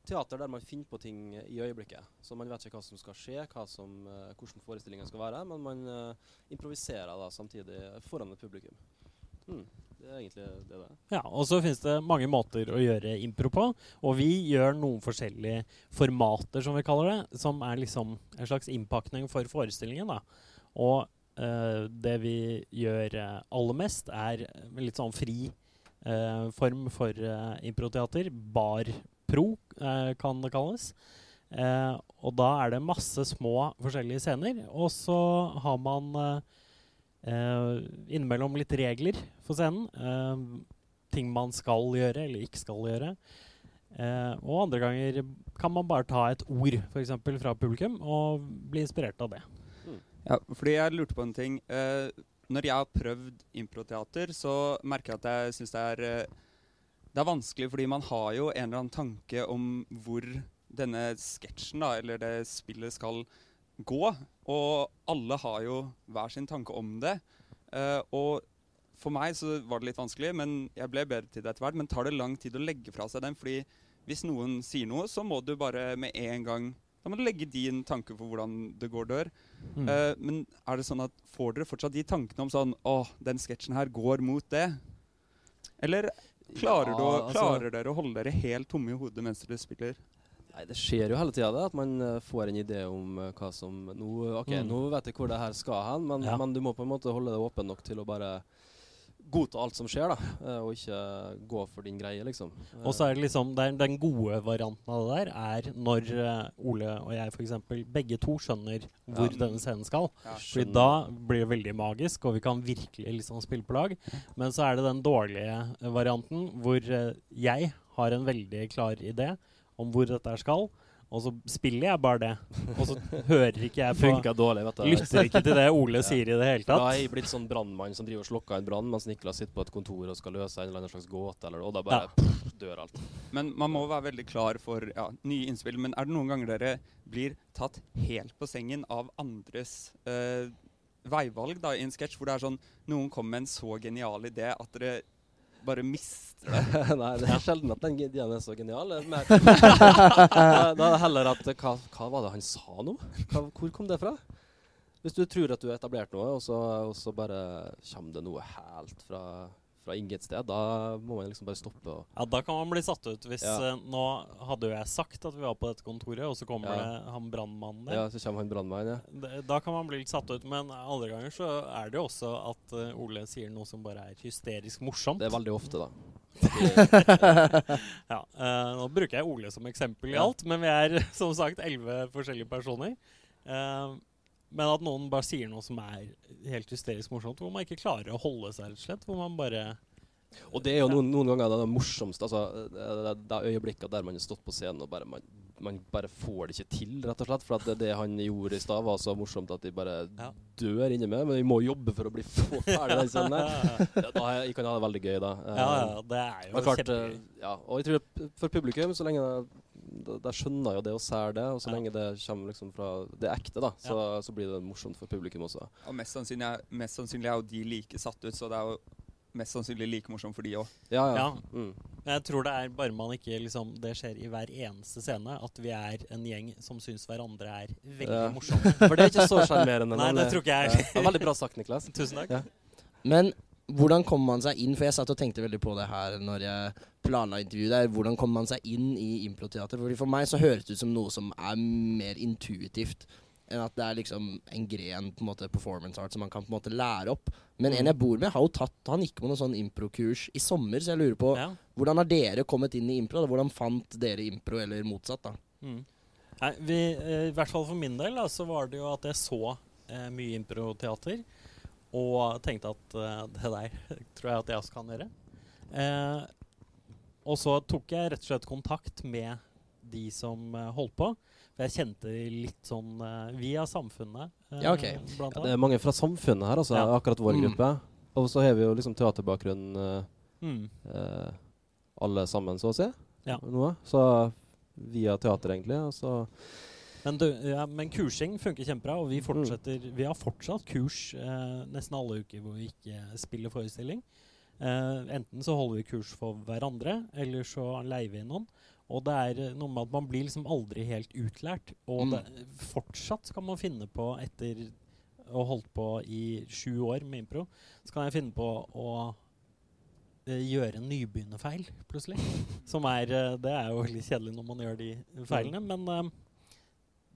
teater der man finner på ting i øyeblikket. Så man vet ikke hva som skal skje, som, hvordan forestillingen skal være, men man improviserer da samtidig foran et publikum. Mm, det er egentlig det det er. Ja, og så finnes det mange måter å gjøre impro på. Og vi gjør noen forskjellige formater, som vi kaller det. Som er liksom en slags innpakning for forestillingen. da. Og eh, det vi gjør eh, aller mest, er litt sånn fri eh, form for uh, improteater. Bar pro, eh, kan det kalles. Eh, og da er det masse små forskjellige scener. Og så har man eh, innimellom litt regler for scenen. eh, ting man skal gjøre eller ikke skal gjøre. Eh, og andre ganger kan man bare ta et ord for eksempel, fra publikum og bli inspirert av det. Ja, fordi jeg lurte på en ting. Eh, når jeg har prøvd improteater, så merker jeg at jeg syns det er Det er vanskelig, fordi man har jo en eller annen tanke om hvor denne sketsjen, da, eller det spillet, skal gå. Og alle har jo hver sin tanke om det. Eh, og for meg så var det litt vanskelig, men jeg ble bedre til det etter hvert. Men tar det lang tid å legge fra seg den? Fordi hvis noen sier noe, så må du bare med en gang Da må du legge din tanke for hvordan det går dør. Mm. Uh, men er det sånn at får dere fortsatt de tankene om sånn Å, den sketsjen her går mot det? Eller klarer, Ja, du, å- altså- klarer dere å holde dere helt tomme i hodet mens dere spiller? Nei, Det skjer jo hele tida at man eh, får en idé om eh, hva som nå, Ok, Mm. nå vet jeg hvor det her skal hen, men, Ja. men du må på en måte holde det åpen nok til å bare godta alt som skjer, da. eh, Og ikke gå for din greie, liksom. Og så er det liksom er, Den gode varianten av det der er når eh, Ole og jeg f.eks. begge to skjønner hvor Ja. denne scenen skal. Ja, Fordi da blir det veldig magisk, og vi kan virkelig liksom spille på lag. Men så er det den dårlige eh, varianten hvor eh, jeg har en veldig klar idé om hvor dette skal. Og så spiller jeg bare det, og så hører ikke jeg på Funka dårlig, vet du. Lytter ikke til det Ole Ja. sier i det hele Da tatt. har jeg blitt sånn brannmann som driver og slukker en brann, mens Niklas sitter på et kontor og skal løse en eller annen slags gåte, eller, og da bare pff, dør alt. Men man må være veldig klar for ja, nye innspill. Men er det noen ganger dere blir tatt helt på sengen av andres eh, veivalg da, i en sketsj, hvor det er sånn noen kommer med en så genial idé at dere bare mister (laughs) det? Nei, det er sjelden at den ideen er så genial. Det mer- (laughs) da, da er det heller at hva, hva var det han sa nå? Hva, hvor kom det fra? Hvis du tror at du har etablert noe, og så, og så bare kommer det noe helt fra, fra inget sted, da må man liksom bare stoppe og Ja, Da kan man bli satt ut. Hvis Ja. uh, Nå hadde jo jeg sagt at vi var på dette kontoret, og så kommer Ja. det han brannmannen der. Ja, så kommer han brannmannen, ja. Da kan man bli litt satt ut, men andre ganger så er det jo også at uh, Ole sier noe som bare er hysterisk morsomt. Det er veldig ofte, da. (laughs) ja, uh, nå bruker jeg Ole som eksempel i alt, men vi er (laughs) som sagt elleve forskjellige personer. Uh, men at noen bare sier noe som er helt hysterisk morsomt, hvor man ikke klarer å holde seg, rett og slett. Hvor man bare Og det er jo noen, noen ganger det, det morsomste. Altså, det, det, det øyeblikket der man har stått på scenen og bare man, man bare får det ikke til, rett og slett. For at det, det han gjorde i stad, var så morsomt at de bare dør inni meg. Men vi må jobbe for å bli få (laughs) ferdig den scenen der. Ja, da har jeg, jeg kan ha det veldig gøy, da. Ja, ja, det er jo kjempegøy. eh, Ja, og jeg tror for publikum, så lenge de, da skjønner jo det og ser det, og så lenge det kommer liksom fra det ekte, da, så, så blir det morsomt for publikum også. Og mest sannsynlig, er, mest sannsynlig er jo de like satt ut, så det er jo mest sannsynlig like morsomt for de òg. Ja, ja. Ja. Mm. Jeg tror det er bare man ikke liksom Det skjer i hver eneste scene at vi er en gjeng som syns hverandre er veldig Ja. morsomme. For det er ikke så sjarmerende, Nei, det det- tror ikke jeg. Ja. Det er veldig bra sagt, Niklas. Tusen takk. Ja. Men hvordan kommer man seg inn? For jeg satt og tenkte veldig på det her når jeg planla intervjuet der. Hvordan kommer man seg inn i improteater? Fordi For meg så høres det ut som noe som er mer intuitivt enn at det er liksom en gren på en måte performance art som man kan på en måte lære opp. Men en Mm. jeg bor med, har jo tatt Han gikk på noe sånn improkurs i sommer, så jeg lurer på Ja. hvordan har dere kommet inn i impro? Da? Hvordan fant dere impro, eller motsatt, da? Mm. Nei, vi, eh, I hvert fall for min del da, så var det jo at jeg så eh, mye improteater. Og tenkte at uh, det der tror jeg at jeg også kan gjøre. Uh, og så tok jeg rett og slett kontakt med de som uh, holdt på. For jeg kjente litt sånn via samfunnet, Ja, ok. Ja, det er mange fra samfunnet her, altså. Ja. Akkurat vår Mm. gruppe. Og så har vi jo liksom teaterbakgrunn Mm. eh, alle sammen, så å si. Ja. Noe. Så via teater, egentlig. Og så Men, du, ja, men kursing funker kjempebra, og vi, Mm. fortsetter, vi har fortsatt kurs eh, nesten alle uker hvor vi ikke spiller forestilling. Eh, enten så holder vi kurs for hverandre, eller så leier vi inn noen. Og det er eh, noe med at man blir liksom aldri helt utlært. Og Mm. det, fortsatt skal man finne på, etter å ha holdt på i sju år med impro, så kan jeg finne på å eh, gjøre en nybegynnerfeil, plutselig. (laughs) Som er eh, Det er jo veldig kjedelig når man gjør de feilene, men eh,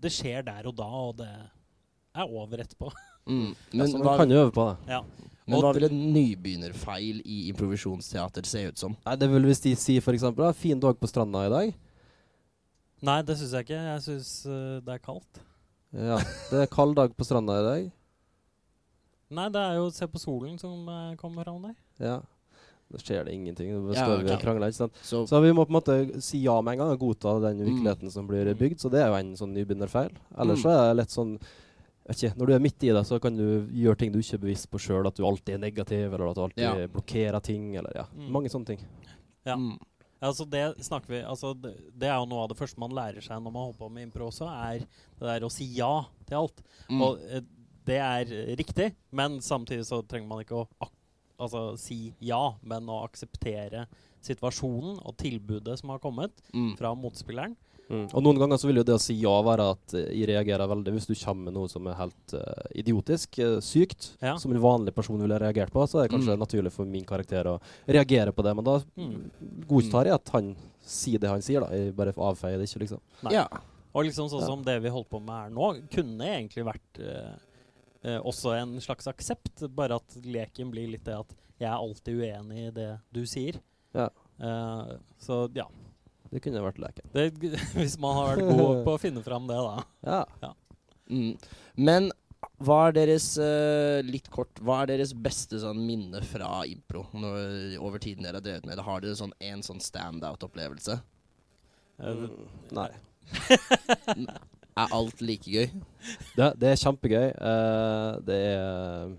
det skjer der og da, og det er over etterpå. Mm. (laughs) Men altså, man hva, kan jo øve på det. Ja. men Og hva vil en nybegynnerfeil i improvisjonsteater se ut som? Nei, det er vel hvis de sier for eksempel da, 'fin dag på stranda i dag'. Nei, det syns jeg ikke. Jeg syns det er kaldt. Ja, det er kald dag på stranda i dag. Nei, det er jo Se på solen som eh, kommer fram der. Ja. Da skjer det ingenting. Da Ja, står vi og krangler. ikke sant? Så, Så vi må på en måte si ja med en gang og godta den Mm. virkeligheten som blir bygd. Så det er jo en sånn nybegynnerfeil. Ellers Mm. så er det lett sånn ikke, Når du er midt i det, så kan du gjøre ting du ikke er bevisst på sjøl. At du alltid er negativ, eller at du alltid Ja. blokkerer ting. Eller ja, Mm. mange sånne ting. Ja. mm. Altså det snakker vi altså det, det er jo noe av det første man lærer seg når man holder på med impro også, er det der å si ja til alt. Mm. Og eh, det er riktig, men samtidig så trenger man ikke å ak altså, si ja, men å akseptere situasjonen og tilbudet som har kommet Mm. fra motspilleren. Mm. Og noen ganger så vil jo det å si ja være at eh, jeg reagerer veldig hvis du kommer med noe som er helt uh, idiotisk, uh, sykt, Ja. som en vanlig person ville reagert på, så er det kanskje Mm. naturlig for min karakter å reagere på det. Men da Mm. godtar jeg at han sier det han sier, da. Jeg bare avfeier det ikke, liksom. Nei. Ja. Og liksom sånn Ja. som det vi holdt på med her nå, kunne egentlig vært eh, eh, også en slags aksept. Bare at leken blir litt det at jeg er alltid uenig i det du sier. Ja. Eh, så ja. Det kunne vært leken. Det, (laughs) hvis man har vært god på å finne fram det, da. Ja. Mm. Men hva er deres uh, Litt kort, hva er deres beste sånn minne fra impro når, over tiden dere har drevet med det? Har dere sånn, en sånn standout-opplevelse? Eh, Mm. Nei. (laughs) Er alt like gøy? Det, det er kjempegøy. Uh, det er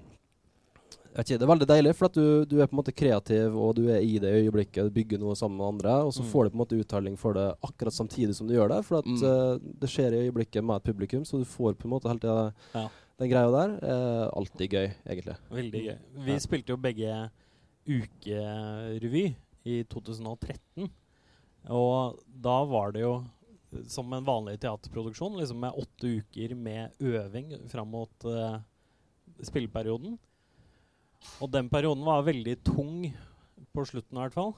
ikke, Det er veldig deilig, for at du, du er på en måte kreativ, og du er i det øyeblikket. Du bygger noe sammen med andre, og så Mm. får du på en måte uttelling for det akkurat samtidig som du gjør det. For at Mm. uh, det skjer i øyeblikket med et publikum, så du får på en måte hele tida Ja. den greia der. Uh, alltid gøy, egentlig. Veldig gøy. Vi Ja. spilte jo begge ukerevy i 2013. Og da var det jo som en vanlig teaterproduksjon, liksom med åtte uker med øving fram mot uh, spilleperioden. Og den perioden var veldig tung på slutten, i hvert fall.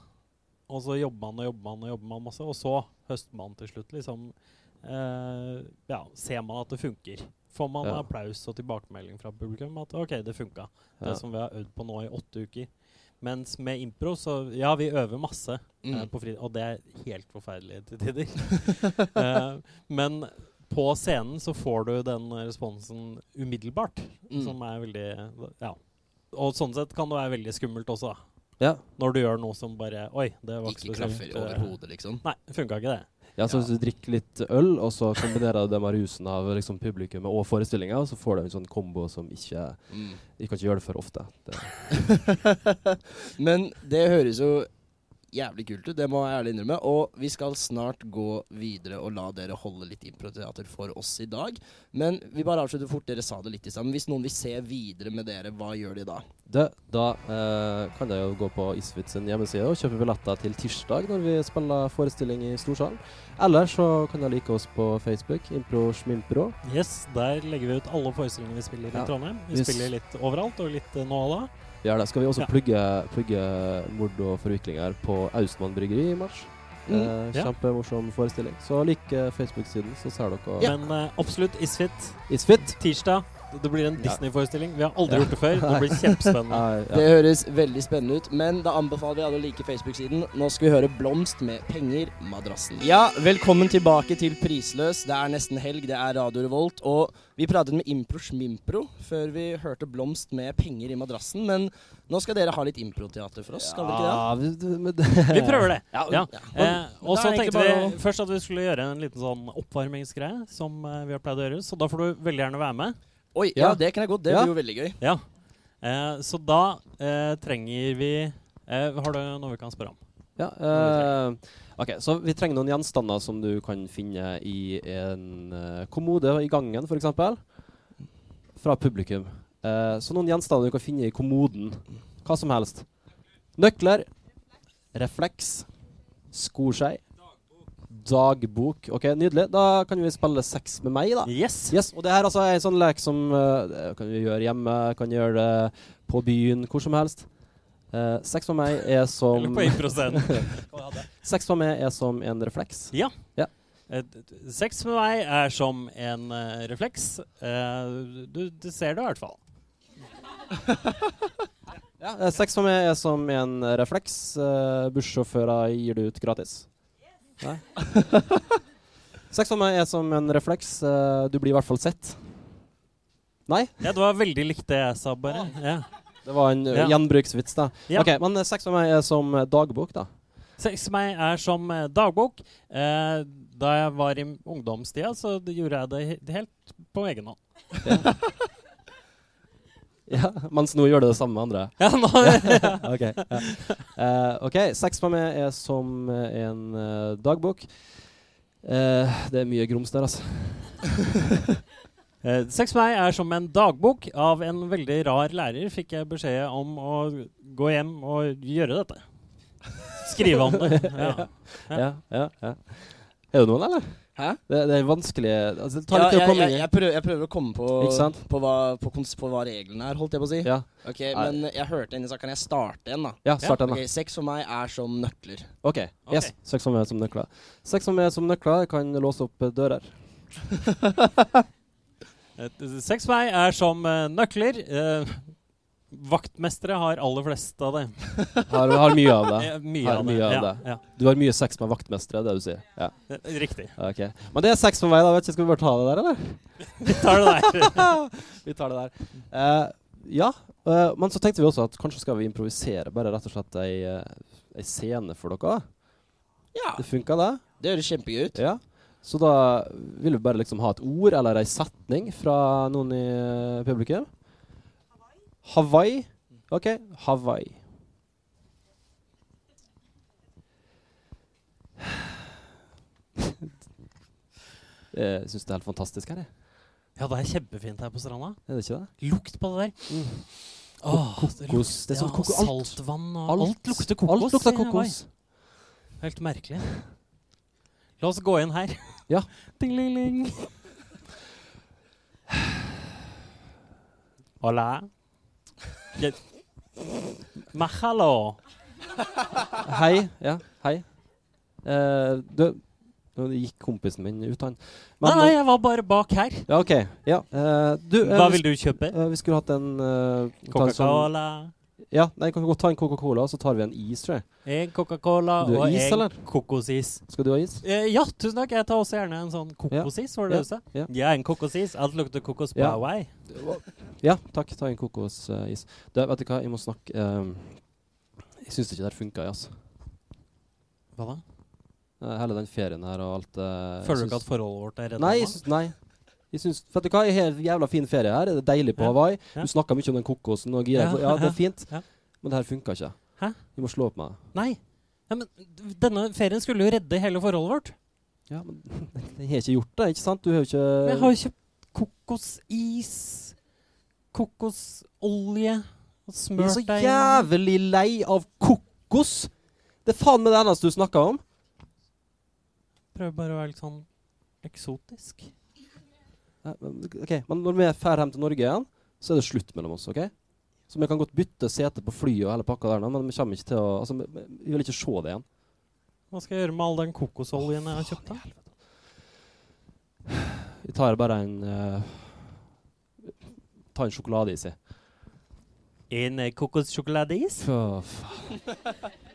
Og så jobber man og jobber man og jobber man masse, og så høster man til slutt liksom uh, Ja, ser man at det funker. Får man Ja. applaus og tilbakemelding fra publikum at OK, det funka. Ja. Det som vi har øvd på nå i åtte uker. Mens med impro, så ja, vi øver masse mm. uh, på fritid, og det er helt forferdelig til tider. uh, (laughs) men på scenen så får du den responsen umiddelbart, Mm. som er veldig Ja. Og sånn sett kan det være veldig skummelt også. Ja. Når du gjør noe som bare Oi, det var ikke Ikke spesielt. klaffer eh, overhodet, liksom? Nei, det funka ikke, det. Ja, så Hvis du drikker litt øl, og så kombinerer du det med rusen av liksom, publikummet og forestillinga, så får du en sånn kombo som ikke Mm. Kan ikke gjøre det for ofte. Det, (laughs) Men det høres jo jævlig kult ut, det må jeg ærlig innrømme. Og vi skal snart gå videre og la dere holde litt improteater for oss i dag. Men vi bare avslutter fort, dere sa det litt i stad. Hvis noen vil se videre med dere, hva gjør de da? det, da eh, kan de jo gå på Isfit sin hjemmeside og kjøpe billetter til tirsdag når vi spiller forestilling i Storsalen. Eller så kan de like oss på Facebook, Impro Schmimpro. Yes, der legger vi ut alle forestillingene vi spiller i Ja. Trondheim. Vi yes. spiller litt overalt, og litt eh, nå og da. Gjør det. Skal vi også Ja. plugge, plugge mord og forviklinger på Austmann bryggeri i mars? Mm. Eh, Kjempemorsom forestilling. Så lik eh, Facebook-siden, så ser dere Men uh, absolutt Isfit. Isfit. Tirsdag Det blir en Disney-forestilling. Vi har aldri gjort det før. Det (laughs) blir kjempespennende. Det høres veldig spennende ut, men da anbefaler vi alle å like Facebook-siden. Nå skal vi høre Blomst med 'Penger madrassen'. Ja, velkommen tilbake til Prisløs. Det er nesten helg, det er Radio Revolt. Og vi pratet med Impro Schmimpro før vi hørte Blomst med 'Penger i madrassen'. Men nå skal dere ha litt improteater for oss, skal dere Ja, ikke det? Vi prøver det. Ja, Ja. ja. Eh, og så tenkte vi å- først at vi skulle gjøre en liten sånn oppvarmingsgreie, som eh, vi har pleid å gjøre. Så da får du veldig gjerne være med. Oi, ja, det kan jeg godt. Det Ja. blir jo veldig gøy. Ja. Eh, så da eh, trenger vi eh, Har du noe vi kan spørre om? Ja, eh, ok, Så vi trenger noen gjenstander som du kan finne i en eh, kommode i gangen, f.eks. Fra publikum. Eh, så noen gjenstander du kan finne i kommoden. Hva som helst. Nøkler. Refleks. Skoskei. Dagbok. Ok, Nydelig. Da kan vi spille sex med meg, da. Yes. Og det her altså, er en sånn lek som uh, kan vi gjøre hjemme, kan gjøre det på byen, hvor som helst. Uh, sex med meg er som Eller på 1 (laughs) Sex med meg er som en refleks. Ja. Ja. D- Sex med meg er som en uh, refleks. Du, du ser det i hvert fall. (laughs) Ja, sex for meg er som en refleks. Uh, Bussjåfører gir det ut gratis. Nei? (laughs) sex for meg er som en refleks. eh, du blir i hvert fall sett. Nei? Ja, det var veldig likt det jeg sa, bare. Ja. Det var en eh, Ja. gjenbruksvits, da. Ja. Ok, Men eh, sex for meg er som dagbok, da. Sex for meg er som dagbok. Eh, da jeg var i ungdomstida, så gjorde jeg det helt på egen hånd. Ja, (laughs) Mens nå gjør du det samme med andre? Ja, nå- (laughs) (laughs) ok, ja. Uh, okay. sex med meg er som en uh, dagbok. Uh, det er mye grums der, altså. Eh, Sex med meg er som en dagbok. Av en veldig rar lærer fikk jeg beskjed om å gå hjem og gjøre dette. Skrive om det. Ja. ja, ja, ja. Er det noen, eller? Hæ? Det, det er vanskelig altså, Det tar Ja, litt tid å jeg, komme jeg, inn jeg, prøver, jeg prøver å komme på, Ikke sant? på, hva, på, kons- på hva reglene er, holdt jeg på å si. Ja. Ok, Men jeg hørte en i stad. Kan jeg starte en, da? Ja, start en, da. Ok, Sex for meg er som nøkler. OK. Yes. Sex for meg som nøkler. Sex for meg som nøkler kan låse opp eh, dører. (laughs) Eh, Sex for meg er som eh, nøkler. Eh, vaktmestere har aller flest av det. Har, har mye av det. (laughs) Ja, mye har av det, av ja, det. ja. Du har mye sex med vaktmestere, det du sier? Ja. Eh, Riktig. Okay. Men det er sex på meg, da. Vet ikke, Skal vi bare ta det der, eller? (laughs) Vi tar det der. (laughs) vi tar det der. Uh, ja, Uh, men så tenkte vi også at kanskje skal vi improvisere bare rett og slett ei, ei scene for dere. Ja. Det funka, det? Det høres kjempegøy ut. Ja. Så da vil vi bare liksom ha et ord eller ei setning fra noen i publikum. Hawaii. OK, Hawaii. (sighs) Jeg syns det er helt fantastisk her, jeg. Ja, det er kjempefint her på stranda. Er det ikke det? Lukt på det der. Mm. Åh, Kokos. det Det er sånn ja. Saltvann og Alt. alt, lukter kokos. Alt lukter kokos. Helt merkelig. La oss gå inn her. (laughs) Ja. (laughs) Ding-ling-ling. Hola. Mahalo. Hei. Ja, hei. Eh, du Nå gikk kompisen min ut, han. Nei, nei, jeg var bare bak her. Ja, OK. Ja. eh, du, eh, Hva vil du kjøpe? eh, vi skulle hatt en eh, Coca-Cola. Ja, nei, kan vi godt ta en Coca-Cola, og så tar vi en is, tror jeg. En Coca-Cola og is, en eller? kokosis. Skal du ha is? Eh, ja, tusen takk. Jeg tar også gjerne en sånn kokosis, var det Ja, du sa? ja. En kokosis. Alt lukter kokos på Ja. Hawaii. Ja, takk. Ta en kokosis. Du, vet du hva, jeg må snakke um, Jeg syns ikke det her funka, altså. Hva da? Eh, Hele den ferien her og alt jeg Føler du ikke at forholdet vårt er redda Nei, jeg nei. Jeg syns, vet du hva, jeg har en jævla fin ferie her. Det er deilig på. Hawaii. Du snakka mye om den kokosen og gira. Ja, det er fint. Men det her funka ikke. Hæ? Du må slå opp med. Nei. Ja, men denne ferien skulle jo redde hele forholdet vårt. Ja, men (laughs) jeg har ikke gjort det, ikke sant? Du har jo ikke Men jeg har jo kjøpt kokosis, kokosolje og Jeg er så jævlig lei av kokos! Det er faen meg det eneste du snakker om. Prøver bare å være litt sånn eksotisk. Ok, Men når vi drar hjem til Norge igjen, så er det slutt mellom oss. ok? Så vi kan godt bytte sete på flyet og hele pakka der, nå, men vi kommer ikke til å altså, vi, vi vil ikke se det igjen. Hva skal jeg gjøre med all den kokosoljen jeg har kjøpt? da? Vi tar bare en uh, ta en sjokoladeis i. En eh, kokossjokoladeis? Fy faen.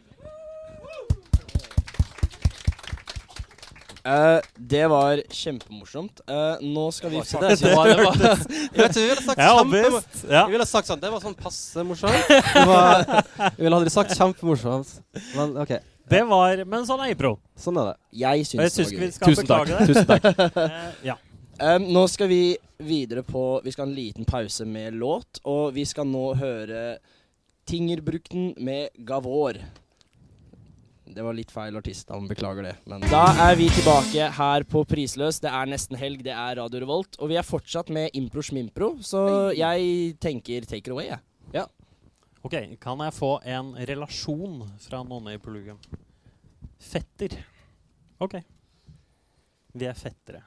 Eh, det var kjempemorsomt. Uh, nå skal vi Det var det. (laughs) Det var- det var- Jeg vet ikke, vi ville sagt kjempemorsomt. kjempe- Ja. Jeg ville sagt sånn, det var sånn passe morsomt. Det var, jeg ville aldri sagt kjempemorsomt. Men OK. Det var Men sånn er impro. Sånn er det. Jeg syns jeg det syns var vi gøy. skal Tusen takk. det. Tusen takk. Uh, (laughs) ja. Um, nå skal vi videre på Vi skal ha en liten pause med låt, og vi skal nå høre Tingerbrukten med Gavor. Det var litt feil artistnavn, beklager det. Men da er vi tilbake her på Prisløs. Det er nesten helg, det er Radio Revolt. Og vi er fortsatt med Impro Schmimpro, så jeg tenker take it away, jeg. Ja. OK, kan jeg få en relasjon fra noen i publikum? Fetter. OK. Vi er fettere.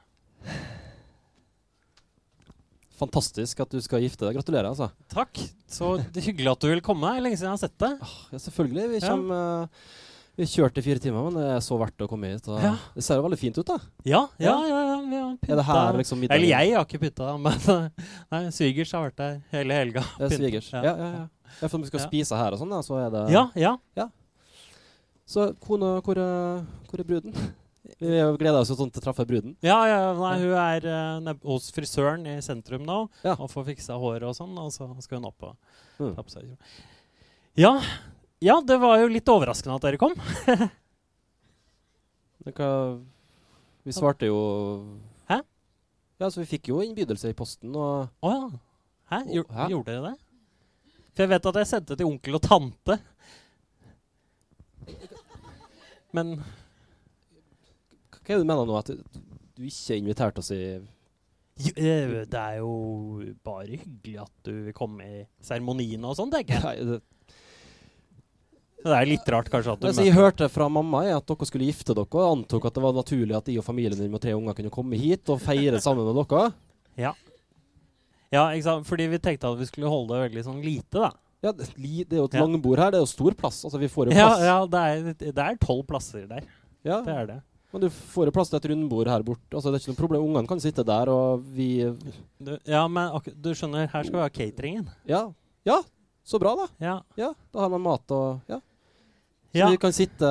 Fantastisk at du skal gifte deg. Gratulerer, altså. Takk. Så det er hyggelig at du vil komme. Lenge siden jeg har sett deg. Ja, selvfølgelig. Vi kommer eh, Vi kjørte fire timer, men det er så verdt å komme hit. Ja. Det ser jo veldig fint ut, da. Ja, ja, Ja. ja. ja Er det her liksom middagen? Eller jeg har ikke pynta, (laughs) men nei, svigers har vært der hele helga. Det er svigers. Ja, ja, ja. ja for om vi skal Ja. spise her og sånn, så er det Ja, ja. Så kona, hvor hvor er bruden? (laughs) Vi gleder oss sånn til å treffe bruden. Ja, ja, nei, hun er uh, hos frisøren i sentrum nå Ja. og får fiksa håret og sånn, og så skal hun opp og Mm. ta på seg Ja, ja, det var jo litt overraskende at dere kom. (laughs) Vi svarte jo Hæ? Ja, så vi fikk jo innbydelse i posten, og Å ja. Hæ? Gjorde, Hæ? gjorde dere det? For jeg vet at jeg sendte til onkel og tante. Men Hva er det du mener nå? At du, du ikke inviterte oss i jo, eh, det er jo bare hyggelig at du vil komme i seremoniene og sånn, tenker jeg. Nei, det, Det er litt rart kanskje at du jeg hørte fra mamma, at dere skulle gifte dere, og antok at det var naturlig at de og familien din med tre unger kunne komme hit og feire sammen med dere. Ja. ja? Fordi vi tenkte at vi skulle holde det veldig sånn lite, da. Ja, det, er jo et Ja. langbord her, det er jo stor plass. Altså, vi får jo Ja, plass. ja er- det er tolv plasser der. Ja. Det er det. Men du får jo plass til et rundbord her borte. Altså, det er ikke noe problem. Ungene kan sitte der, og vi Du, ja, men du skjønner, her skal vi ha cateringen. Ja. ja. Så bra, da. Ja. Ja, Da har man mat og Ja. Så Ja. vi kan sitte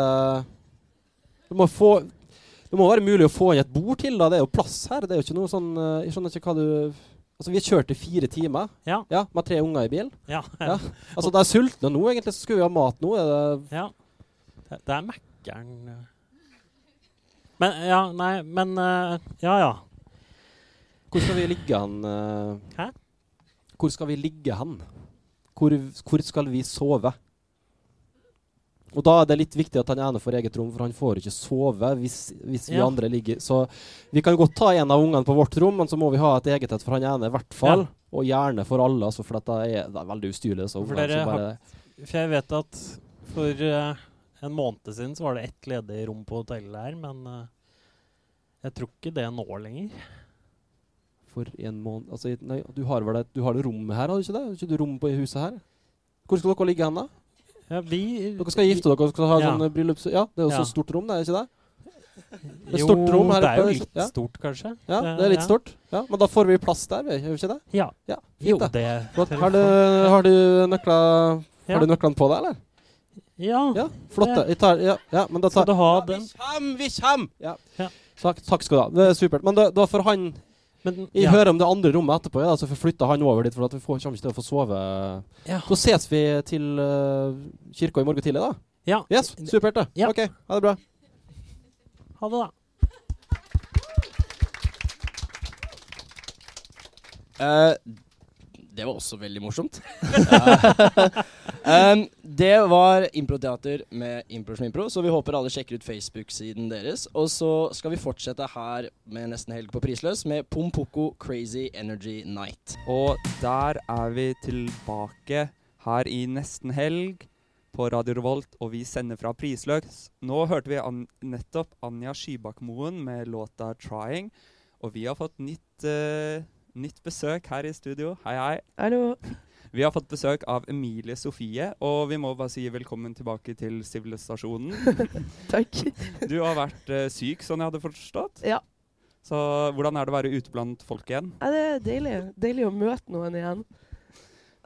det må, få, det må være mulig å få inn et bord til, da. Det er jo plass her. Det er jo ikke noe sånn eh, Jeg skjønner ikke hva du Altså, vi kjørte fire timer Ja. med tre unger i bil. Ja. Ja. Altså, de er sultne nå, egentlig, så skulle vi ha mat nå. Er det Ja. Det, det er Mækkern eh. Men ja, nei, men eh, Ja, ja. Hvor skal vi ligge hen? eh? Hæ? Hvor skal vi ligge hen? Hvor, hvor skal vi sove? Og da er det litt viktig at han ene får eget rom, for han får ikke sove hvis, hvis vi Ja. andre ligger Så vi kan godt ta en av ungene på vårt rom, men så må vi ha et eget et for han ene i hvert fall. Ja. Og gjerne for alle, altså, for dette er, det er veldig ustyrlig. Så For bare, For jeg vet at for uh, en måned siden så var det ett ledig rom på hotellet her, men uh, jeg tror ikke det nå lenger. For en måned altså, nei, du, har vel et, du har det rommet her, har du ikke det? Har du ikke du rom på huset her? Hvor skal dere ligge hen, da? Ja, vi Dere skal gifte dere og skal ha Ja. sånn eh, bryllups... Ja, det er jo Ja. så stort rom, det er ikke det? Et Jo, stort rom her det er jo litt ja. stort, kanskje. Ja, det er litt stort. Ja, men da får vi plass der, gjør vi ikke det? Ja. ja Jo, det Flott. Har du, har du nøkler Ja. Har du nøklene på deg, eller? Ja. ja flotte. det- tar, ja, ja, men da tar Skal du ha den? Kjem, vi kjem! Ja. Ja. Takk, takk skal du ha. Det er supert. Men da, da får han Men, vi ja. hører om det andre rommet etterpå, ja, så flytter han over dit. For at vi får, kommer ikke til å få sove. Ja. Da ses vi til uh, kirka i morgen tidlig, da. Ja. Yes, supert, det. Ja. OK, ha det bra. Ha det, da. Uh, det var også veldig morsomt. (laughs) (laughs) um, det var improteater med Impro som impro, så vi håper alle sjekker ut Facebook-siden deres. Og så skal vi fortsette her med nesten helg på Prisløs med Pompoko Crazy Energy Night. Og der er vi tilbake her i nesten helg på Radio Revolt, og vi sender fra Prisløs. Nå hørte vi an nettopp Anja Skybakmoen med låta 'Trying', og vi har fått nytt, uh, nytt besøk her i studio. Hei, hei. Hallo. Vi har fått besøk av Emilie Sofie, og vi må bare si velkommen tilbake til sivilisasjonen. (laughs) Takk. Du har vært uh, syk, sånn jeg hadde forstått? Ja. Så hvordan er det å være ute blant folk igjen? Ja, det er deilig. Deilig å møte noen igjen.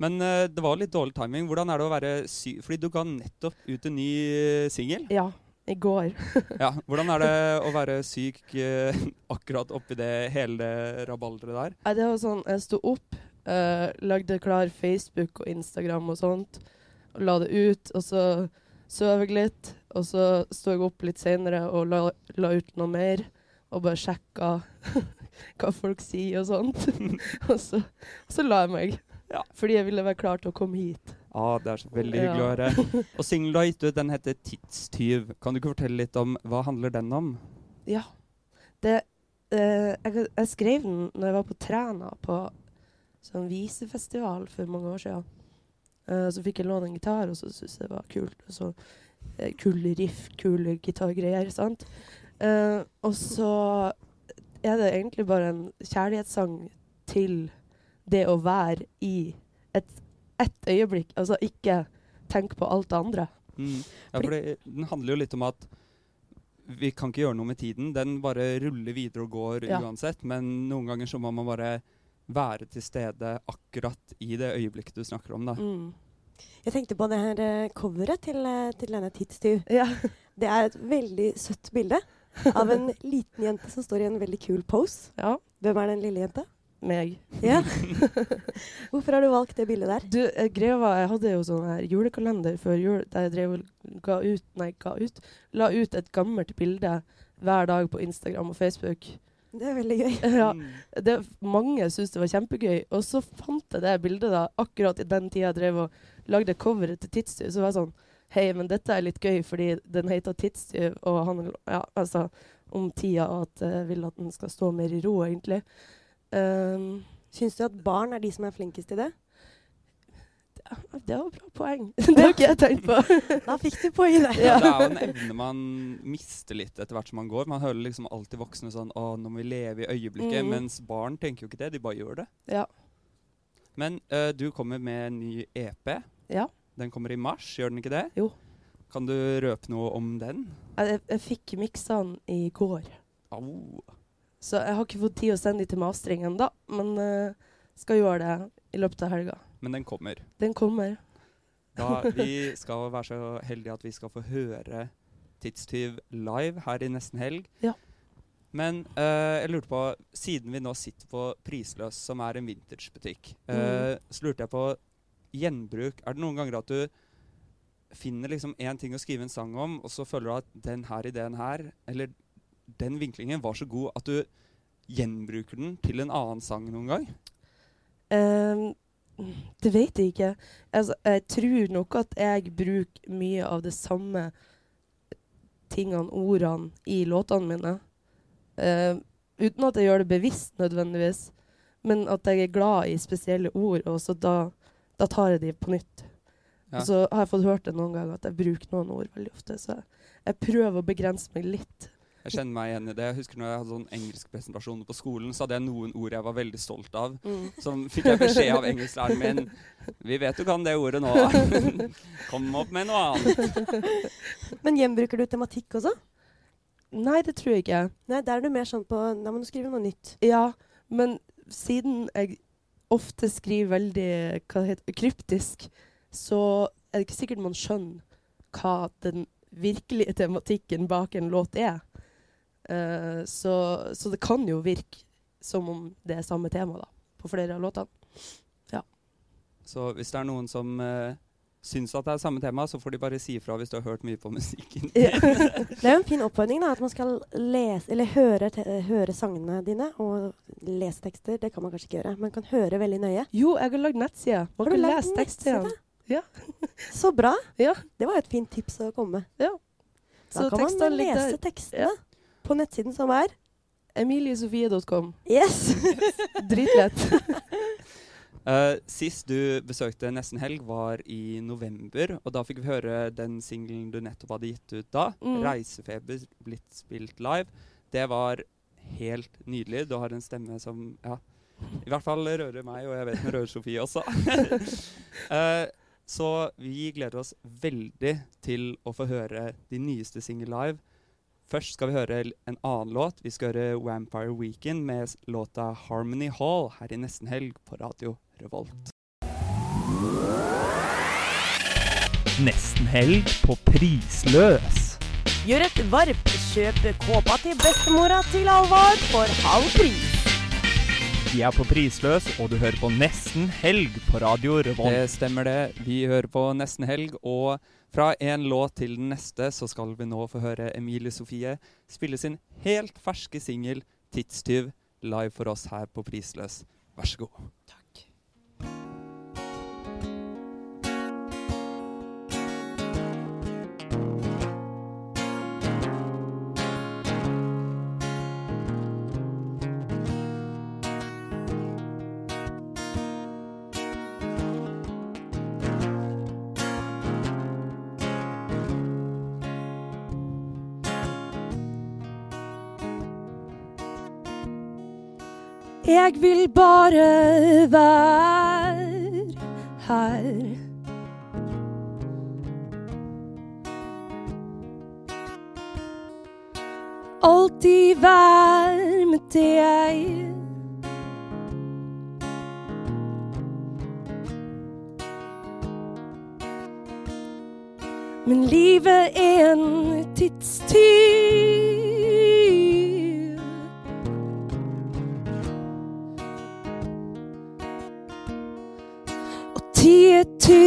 Men uh, det var litt dårlig timing. Hvordan er det å være syk Fordi du ga nettopp ut en ny uh, singel. Ja. I går. (laughs) ja, Hvordan er det (laughs) å være syk uh, akkurat oppi det hele det rabalderet der? Ja, det var sånn, Jeg sto opp, eh, lagde klar Facebook og Instagram og sånt, og la det ut. Og så sov jeg litt, og så sto jeg opp litt seinere og la, la ut noe mer. Og bare sjekka (laughs) hva folk sier og sånt. (laughs) og så, så la jeg meg. Ja. Fordi jeg ville være klar til å komme hit. Ja, det er så veldig hyggelig å høre. (laughs) Og singelen du har gitt ut, den heter 'Tidstyv'. Kan du ikke fortelle litt om hva handler den om? Ja. Det, uh, jeg, jeg, skrev den når jeg var på Træna på sånn visefestival for mange år siden. Uh, så fikk jeg låne en gitar, og så syntes jeg det var kult. Og så uh, Kule riff, kule gitargreier. sant? Uh, og så er det egentlig bare en kjærlighetssang til det å være i et ett øyeblikk. Altså ikke tenk på alt det andre. Mm. Ja, for det, den handler jo litt om at vi kan ikke gjøre noe med tiden. Den bare ruller videre og går ja. uansett. Men noen ganger så må man bare være til stede akkurat i det øyeblikket du snakker om. da. Mm. Jeg tenkte på det her uh, coveret til, uh, til denne Tidstyv. Ja. Det er et veldig søtt bilde av en (laughs) liten jente som står i en veldig kul pose. Ja. Hvem er den lille jenta? meg. Ja. (laughs) Hvorfor har du valgt det bildet der? Du, jeg, var, jeg hadde jo sånn her julekalender før jul der jeg drev og ga ut, nei, ga ut, la ut et gammelt bilde hver dag på Instagram og Facebook. Det er veldig gøy. (laughs) Ja, det, mange syntes det var kjempegøy. Og så fant jeg det bildet da, akkurat i den tida jeg drev og lagde coveret til Tidstyv. Så var jeg sånn Hei, men dette er litt gøy, fordi den heter Tidstyv, og han Ja, altså om tida, og at jeg vil at den skal stå mer i ro, egentlig. Um, Syns du at barn er de som er flinkest til det? Det var et bra poeng. (laughs) det har ikke jeg tenkt på. da fikk du poeng der. Ja. Det er jo en evne man mister litt etter hvert som man går. Man hører liksom alltid voksne sånn 'Å, nå må vi leve i øyeblikket'. Mm. Mens barn tenker jo ikke det. De bare gjør det. Ja. Men uh, du kommer med en ny EP. Ja. Den kommer i mars, gjør den ikke det? Jo. Kan du røpe noe om den? Jeg, jeg fikk miksa den i går. Au. Så jeg har ikke fått tid å sende de til mastering ennå, men uh, skal gjøre det i løpet av helga. Men den kommer? Den kommer. Da Vi skal være så heldige at vi skal få høre Tidstyv live her i nesten helg. Ja. Men uh, jeg lurte på, siden vi nå sitter på Prisløs, som er en vintagebutikk, uh, mm. så lurte jeg på gjenbruk. Er det noen ganger at du finner liksom én ting å skrive en sang om, og så føler du at den her ideen her, eller den vinklingen var så god at du gjenbruker den til en annen sang noen gang? Um, det vet jeg ikke. Altså, jeg tror nok at jeg bruker mye av det samme tingene, ordene, i låtene mine. Uh, uten at jeg gjør det bevisst nødvendigvis, men at jeg er glad i spesielle ord, og så da, da tar jeg de på nytt. Ja. Og så har jeg fått hørt det noen ganger at jeg bruker noen ord veldig ofte, så jeg prøver å begrense meg litt. Jeg kjenner meg igjen i det. Jeg husker når jeg hadde sånn engelskpresentasjoner på skolen, så hadde jeg noen ord jeg var veldig stolt av. Mm. Som fikk jeg beskjed av engelsklæreren min Vi vet du kan det ordet nå. (laughs) Kom opp med noe annet. Men gjenbruker du tematikk også? Nei, det tror jeg ikke. Nei, Der er du mer sånn på Da må du skrive noe nytt. Ja, men siden jeg ofte skriver veldig hva det heter, kryptisk, så er det ikke sikkert man skjønner hva den virkelige tematikken bak en låt er. Uh, så, så, det kan jo virke som om det er samme tema da, på flere av låtene. Ja. Så hvis det er noen som uh, syns at det er samme tema, så får de bare si ifra hvis du har hørt mye på musikken. Ja. (laughs) det er jo en fin oppfordring da, at man skal lese, eller høre, høre, sangene dine og lese tekster. Det kan man kanskje ikke gjøre, men kan høre veldig nøye. Jo, jeg har lagd nettside. Man kan lese tekster. Ja. Så bra. Ja. Det var et fint tips å komme med. Ja. Da så kan man lese tekstene. På nettsiden som er emiliesofie.com. Yes! (laughs) Dritlett. uh, (laughs) sist du besøkte Nesten Helg, var i november. Og da fikk vi høre den singelen du nettopp hadde gitt ut da. Mm. 'Reisefeber blitt spilt live'. Det var helt nydelig. Du har en stemme som ja, i hvert fall rører meg, og jeg vet den rører Sofie også. uh, (laughs) så vi gleder oss veldig til å få høre din nyeste singel live. Først skal vi høre en annen låt. Vi skal høre Vampire Weekend med låta Harmony Hall her i Nesten Helg på Radio Revolt. Nesten helg på Prisløs. Gjør et varp, kjøp kåpa til bestemora til Alvar for halv pris. Vi er på Prisløs, og du hører på Nesten helg på Radio Revolt. Det stemmer det. Vi hører på Nesten Helg, og fra en låt til den neste så skal vi nå få høre Emilie Sofie spille sin helt ferske singel 'Tidstyv' live for oss her på Prisløs. Vær så god. Jeg vil bare være her. Alltid være med deg. Men livet er en tidstyv.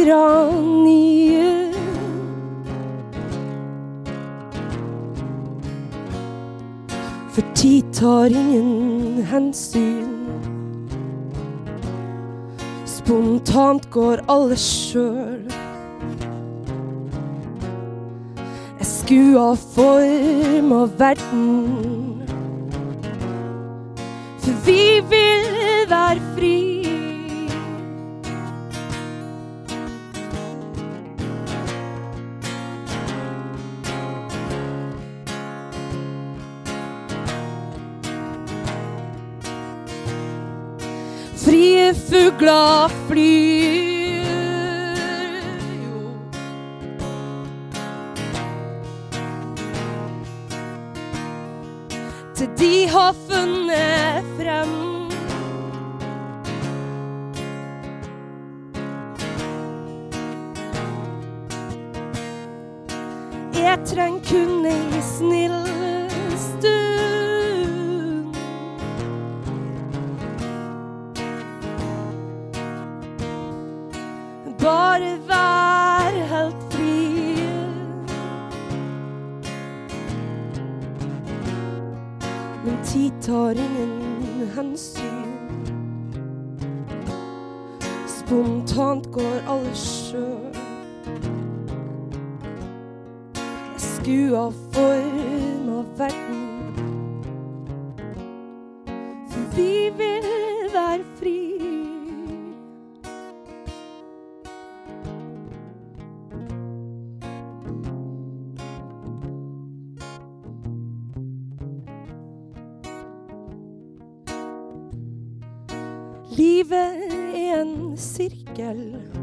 Er nye. For tid tar ingen hensyn. Spontant går alle sjøl. Jeg skua form av verden. For vi vil være fri. gloire fluide. Men tid tar ingen hensyn. Spontant går alle sjøl. Skua form av verden. For vi vil social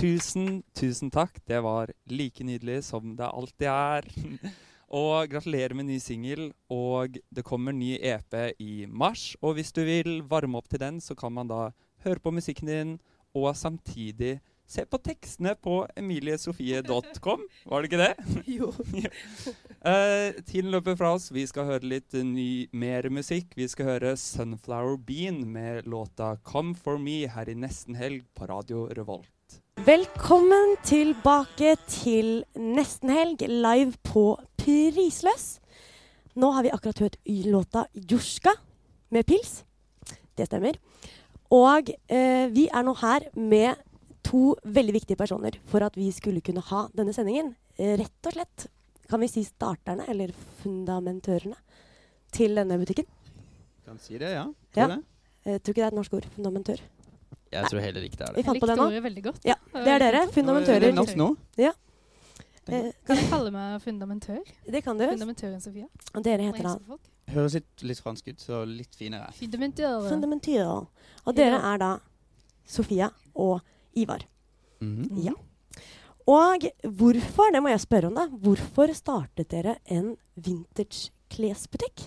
Tusen, tusen takk. Det var like nydelig som det alltid er. (laughs) Og gratulerer med ny singel. Og det kommer ny EP i mars. Og hvis du vil varme opp til den, så kan man da høre på musikken din og samtidig se på tekstene på emiliesofie.com. Var det ikke det? (laughs) Jo. (laughs) Eh, tiden løper fra oss. Vi skal høre litt ny, mer musikk. Vi skal høre Sunflower Bean med låta 'Come For Me' her i nesten helg på Radio Revolt. Velkommen tilbake til nesten helg, live på Prisløs. Nå har vi akkurat hørt låta 'Jorska' med pils. Det stemmer. Og eh, vi er nå her med to veldig viktige personer for at vi skulle kunne ha denne sendingen. Eh, rett og slett kan vi si starterne, eller fundamentørene, til denne butikken. Kan si det, ja. Ja. Tror det. Jeg tror ikke det er et norsk ord. Fundamentør. Jeg tror heller ikke det er Vi det. fant på det nå. veldig godt. Ja, Det er dere. Fundamentører. Er det norsk nå? Ja. Eh, Kan jeg kalle meg fundamentør? det kan du. Fundamentøren Sofia. Og dere heter da. Høres litt, litt fransk ut, så litt finere. Fundamentør. Fundamentør. Og dere er da Sofia og Ivar. Mhm. Ja. Og hvorfor, det må jeg spørre om, da. Hvorfor startet dere en vintage klesbutikk?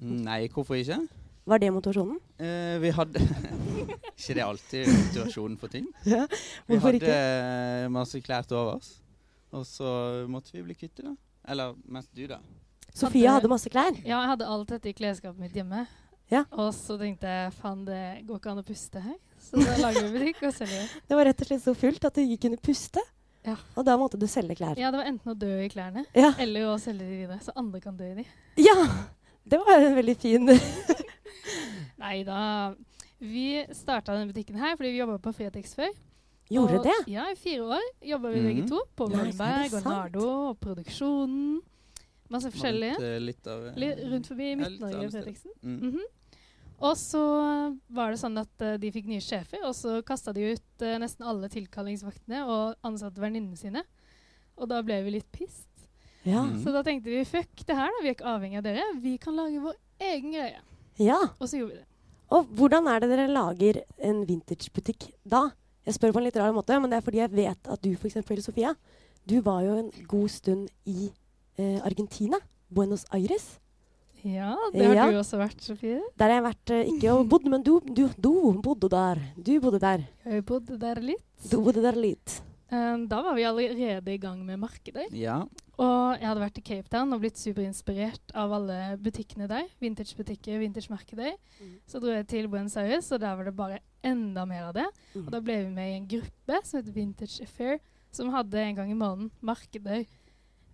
Nei, hvorfor ikke? Var det motivasjonen? Eh, vi hadde (laughs) Ikke det alltid motivasjonen for ting? (laughs) Ja, Vi hadde ikke? eh, masse klær til overs, og så måtte vi bli kvitt det. Eller mest du, da. Sofia hadde masse klær. Ja, jeg hadde alt dette i klesskapet mitt hjemme. Ja. Og så tenkte jeg faen, det går ikke an å puste her. Så da lager vi butikk og selger det. (laughs) Det var rett og slett så fullt at du ikke kunne puste. Ja. Og da måtte du selge klær. Ja, det var enten å dø i klærne, Ja. eller å selge de videre. Så andre kan dø i de. Ja! Det var en veldig fin (laughs) Nei da. Vi starta denne butikken her fordi vi jobba på Fretex før. Gjorde og, det? Ja, i fire år jobba vi begge to. På er og? Nardo og produksjonen. Masse forskjellige. Eh, litt av, litt rundt forbi Midt-Norge og Fretexen. Mm. Mm. -hmm. Og så var det sånn at uh, de fikk nye sjefer, og så kasta de ut uh, nesten alle tilkallingsvaktene og ansatte venninnene sine. Og da ble vi litt pissed. Ja. Mhm. Så da tenkte vi fuck det her, da. Vi er ikke avhengig av dere. Vi kan lage vår egen greie. Ja. Og så gjorde vi det. Og hvordan er det dere lager en vintagebutikk da? Jeg spør på en litt rar måte, men det er fordi jeg vet at du for eksempel, Sofia, du var jo en god stund i eh, Argentina. Buenos Aires. Ja, det har Ja. du også vært, Sofie. Der har jeg vært eh, ikke og bodd, men du, du, du bodde der. Du bodde der. Jeg bodde der litt. Du bodde der litt. Um, da var vi allerede i gang med markedet. Ja. Og jeg hadde vært i Cape Town og blitt superinspirert av alle butikkene der. Vintagebutikker, vintagemarkeder. Så dro jeg til Buenos Aires, og der var det bare enda mer av det. Og da ble vi med i en gruppe som heter Vintage Affair, som hadde en gang i måneden markeder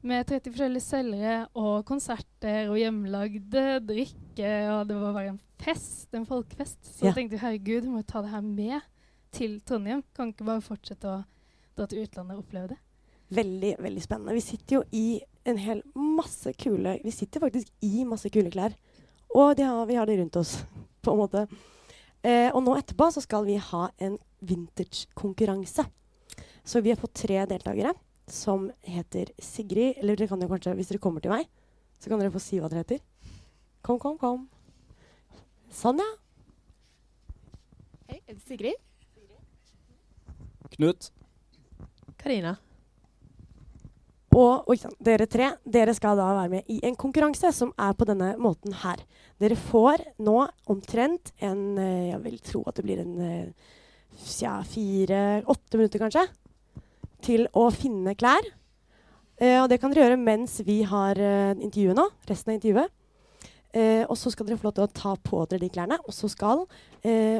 med 30 forskjellige selgere og konserter og hjemmelagde drikke. Og det var bare en fest, en folkefest. Så Ja. jeg tenkte herregud, vi må ta det her med til Trondheim. Kan ikke bare fortsette å dra til utlandet og oppleve det. Veldig, veldig spennende. Vi sitter jo i en hel masse kule Vi sitter faktisk i masse kule klær. Og de har, vi har det rundt oss, (laughs) på en måte. Eh, og nå etterpå så skal vi ha en vintage-konkurranse. Så vi har fått tre deltakere som heter Sigrid Eller dere kan jo kanskje, hvis dere kommer til meg, så kan dere få si hva dere heter. Kom, kom, kom. Sånn, ja. Hei, jeg heter Sigrid. Knut. Karina. Og sann, dere tre dere skal da være med i en konkurranse som er på denne måten her. Dere får nå omtrent en eh, Jeg vil tro at det blir en eh, ja, fire-åtte minutter, kanskje, til å finne klær. Eh, og det kan dere gjøre mens vi har eh, intervjuet nå. Resten av intervjuet. Eh, og så skal dere få lov til å ta på dere de klærne. Og så skal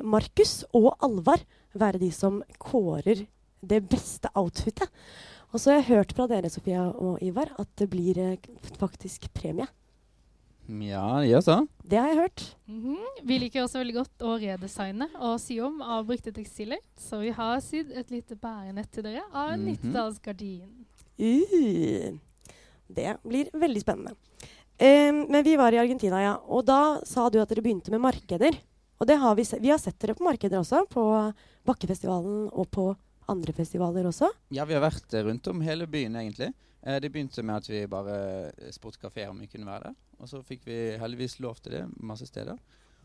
Markus og Alvar være de som kårer det beste outfitet. Og så har jeg hørt fra dere, Sofia og Ivar, at det blir eh, faktisk premie. Ja, jaså? Det har jeg hørt. Mhm. Vi liker også veldig godt å redesigne og sy om av brukte tekstiler. Så vi har sydd et lite bærenett til dere av en Mhm. 90-tallsgardin. Uh, det blir veldig spennende. Um, men vi var i Argentina, ja. Og da sa du at dere begynte med markeder. Og det har vi, se vi har sett dere på markeder også. På Bakkefestivalen og på andre festivaler også. Ja, vi har vært eh, rundt om hele byen, egentlig. Eh, det begynte med at vi bare eh, spurte kafeer om vi kunne være der. Og så fikk vi heldigvis lov til det masse steder.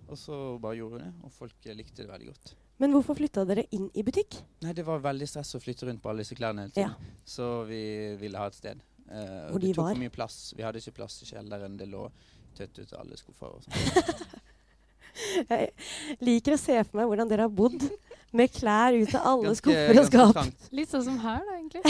Og så bare gjorde vi det, og folk eh, likte det veldig godt. Men hvorfor flytta dere inn i butikk? Nei, det var veldig stress å flytte rundt på alle disse klærne hele tiden. Så vi ville ha et sted. Eh, Hvor de var. mye plass. Vi hadde ikke plass i kjelleren. Det lå tøtt ut av alle skuffer og sånn. (laughs) Jeg liker å se for meg hvordan dere har bodd (laughs) med klær ut av alle Ganske- skuffer og skap. Litt sånn som her, da, egentlig.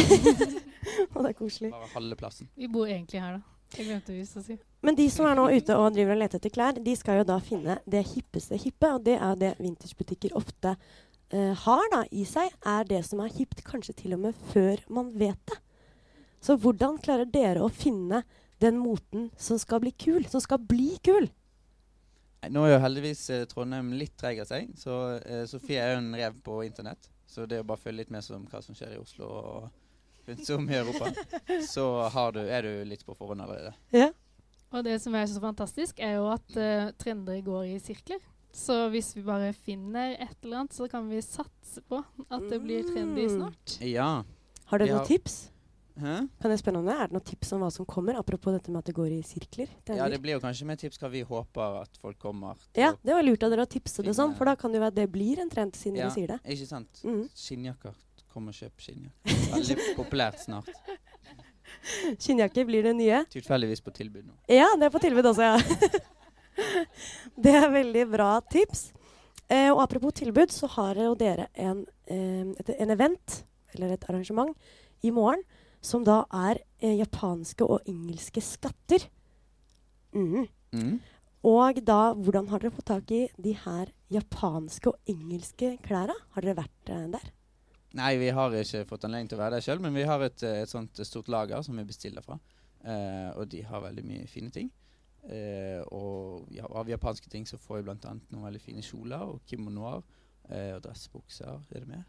(laughs) Og det er koselig. Bare halve plassen. Vi bor egentlig her, da. Jeg glemte visst å si. Men de som er nå ute og driver og leter etter klær, de skal jo da finne det hippeste hippe, og det er jo det vintagebutikker ofte uh, har da i seg, er det som er hipt kanskje til og med før man vet det. Så hvordan klarer dere å finne den moten som skal bli kul, som skal bli kul? Nå er jo heldigvis eh, Trondheim litt treg av seg, så eh, Sofie er jo en rev på internett. Så det å bare følge litt med som hva som skjer i Oslo og rundt om i Europa, (laughs) så har du, er du litt på forhånd allerede. Ja. Og det som er så fantastisk, er jo at eh, trender går i sirkler. Så hvis vi bare finner et eller annet, så kan vi satse på at det blir trendy Mm. snart. Ja. Har dere noen tips? Hæ? Kan jeg spørre om det? Er det noen tips om hva som kommer? Apropos dette med at det går i sirkler. Ja, det blir jo kanskje mer tips hva vi håper at folk kommer til Ja, det var lurt av dere å tipse det sånn, for da kan det jo være at det blir en trend, siden Ja, dere sier det. Ikke sant? Mhm. Skinnjakker. Kom og kjøp skinnjakker. Veldig (laughs) populært snart. Skinnjakker blir det nye. Tilfeldigvis på tilbud nå. Ja, det er på tilbud også, ja. (laughs) det er veldig bra tips. Eh, og apropos tilbud, så har jo dere en, eh, et, en event, eller et arrangement, i morgen, som da er eh, japanske og engelske skatter. Mm. Mm. Og da, hvordan har dere fått tak i de her japanske og engelske klærne? Har dere vært eh, der? Nei, vi har ikke fått anledning til å være der sjøl, men vi har et, eh, et sånt stort lager som vi bestiller fra. Eh, og de har veldig mye fine ting. Eh, og ja, av japanske ting så får vi bl.a. noen veldig fine kjoler og kimonoer. Eh, og dressbukser. Er det mer?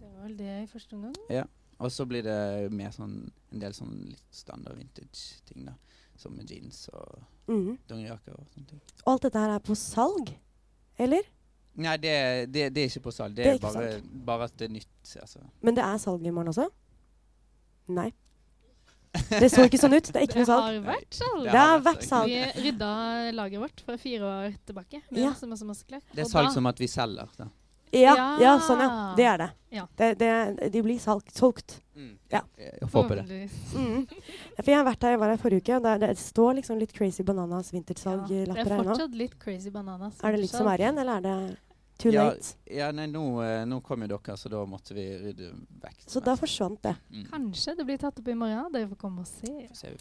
Det var vel det i første omgang. Ja. Og så blir det mer sånn en del sånn litt standard vintage-ting, da. Som med jeans og mm. dongerijakker og sånne ting. Og alt dette her er på salg, eller? Nei, det, det, det er ikke på salg. Det, Det er er, ikke bare, bare at det er nytt. Altså. Men det er salg i morgen også? Nei. (laughs) Det så ikke sånn ut. Det er ikke Det noe salg. har vært salg. Det har vært salg. Vi rydda lageret vårt for fire år tilbake med Ja. masse, masse, masse klær. Det er salg da- som at vi selger. Da. Ja, Ja. ja, sånn ja. Det er det. Ja. det, det de blir salgt, solgt. Mm. Ja. Jeg håper det. Mm. For jeg har vært her, jeg var her forrige uke, og det, det står liksom litt Crazy Bananas vintersalglapper er her nå. fortsatt litt crazy bananas. Er det litt som er igjen, eller er det too ja, late? Ja, nei, nå, eh, nå kom jo dere, så da måtte vi rydde vekk. Så da forsvant det. Mm. Kanskje det blir tatt opp i morgen. Dere får komme og se.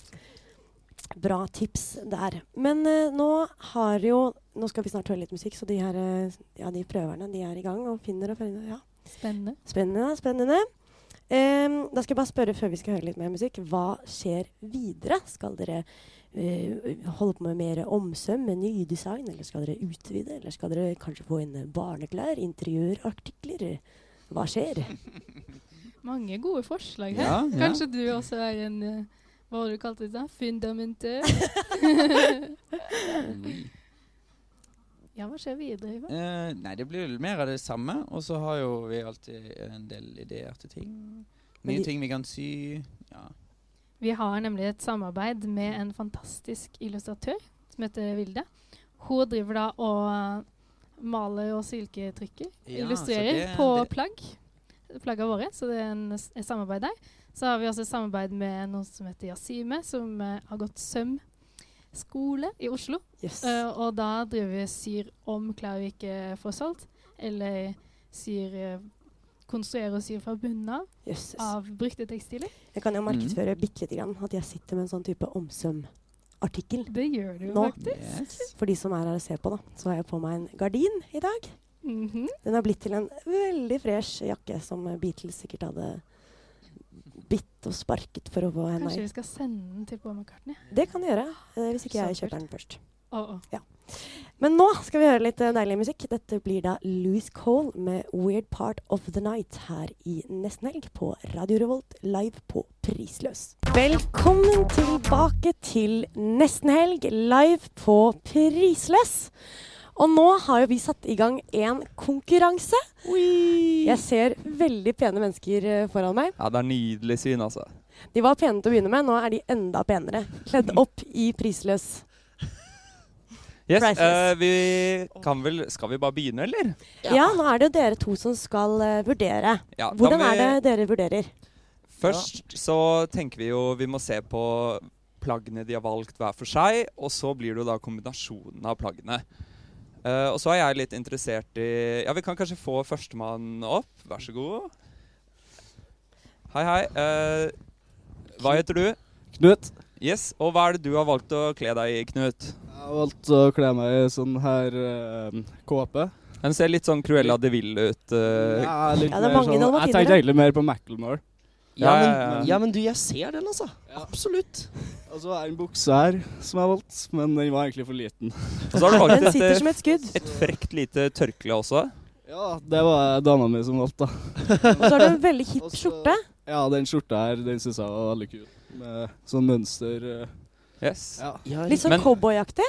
Bra tips der. Men eh, nå har jo Nå skal vi snart høre litt musikk, så de her eh, Ja, de prøverne, de er i gang og finner og finner. Ja. Spennende. Spennende, spennende. Um, da skal jeg bare spørre før vi skal høre litt mer musikk, hva skjer videre? Skal dere uh, holde på med mer omsøm, med nydesign, eller skal dere utvide? Eller skal dere kanskje få inn barneklær, interiørartikler? Hva skjer? (laughs) Mange gode forslag her. Ja, ja. Kanskje du også er en eh, Hva var det du kalte det? da? Fundamentør? (laughs) ja, hva skjer videre, Ivar? Eh, nei, det blir mer av det samme. Og så har jo vi alltid en del ideer til ting. Nye ting vi kan sy. Ja. Vi har nemlig et samarbeid med en fantastisk illustratør som heter Vilde. Hun driver da og maler og silketrykker. Ja, illustrerer det- på det- plagg. Plagga våre. Så det er en, et samarbeid der. Så har vi også et samarbeid med noen som heter Yasime, som uh, har gått sømskole i Oslo. Yes. Uh, og da driver vi syr om klær vi ikke får solgt, eller syr eh, konstruerer og syr fra bunnen av Jøsses. av brukte tekstiler. Jeg kan jo Mm. markedsføre bitte lite grann at jeg sitter med en sånn type omsøm-artikkel. Det gjør du Nå. faktisk. For de som er her og ser på, da, så har jeg på meg en gardin i dag. Mhm. Den har blitt til en veldig fresh jakke som Beatles sikkert hadde bitt og sparket for å få henne Kanskje vi skal sende den til Paul McCartney? Det kan du gjøre, eh, hvis ikke jeg kjøper den først. Oh, oh. Ja. Men nå skal vi høre litt eh, deilig musikk. Dette blir da Louis Cole med 'Weird Part of the Night' her i nesten helg på Radio Revolt live på Prisløs. Velkommen tilbake til nesten helg live på Prisløs. Og nå har jo vi satt i gang en konkurranse. Jeg ser veldig pene mennesker eh, foran meg. Ja, det er nydelig syn, altså. De var pene til å begynne med, nå er de enda penere. Kledd opp i prisløs. Yes, eh, vi kan vel Skal vi bare begynne, eller? Ja. nå er det jo dere to som skal uh, vurdere. Ja, Hvordan vi... er det dere vurderer? Først så tenker vi jo vi må se på plaggene de har valgt hver for seg, og så blir det jo da kombinasjonen av plaggene. Eh, og så er jeg litt interessert i Ja, vi kan kanskje få førstemann opp. Vær så god. Hei, hei. Uh, hva heter du? Knut. Yes, Og hva er det du har valgt å kle deg i, Knut? Jeg har valgt å kle meg i sånn her uh, kåpe. Den ser litt sånn Cruella de Ville ut. Uh. Ja, litt Ja, det er mer mange sånn. Jeg tenkte egentlig mer på Macclemore. Ja, Ja, men, ja, ja. ja, men du, jeg ser den, altså. Absolutt. Og så er det en bukse her som er valgt, men den var egentlig for liten. Og så har du Den sitter et, som et skudd. et frekt lite tørkle også. Ja, det var dama mi som valgte, da. Og så har du en veldig hipp skjorte. Ja, den skjorta her, den syns jeg var veldig kul. Med sånn mønster. eh. Yes. Ja. Ja, Litt sånn cowboyaktig.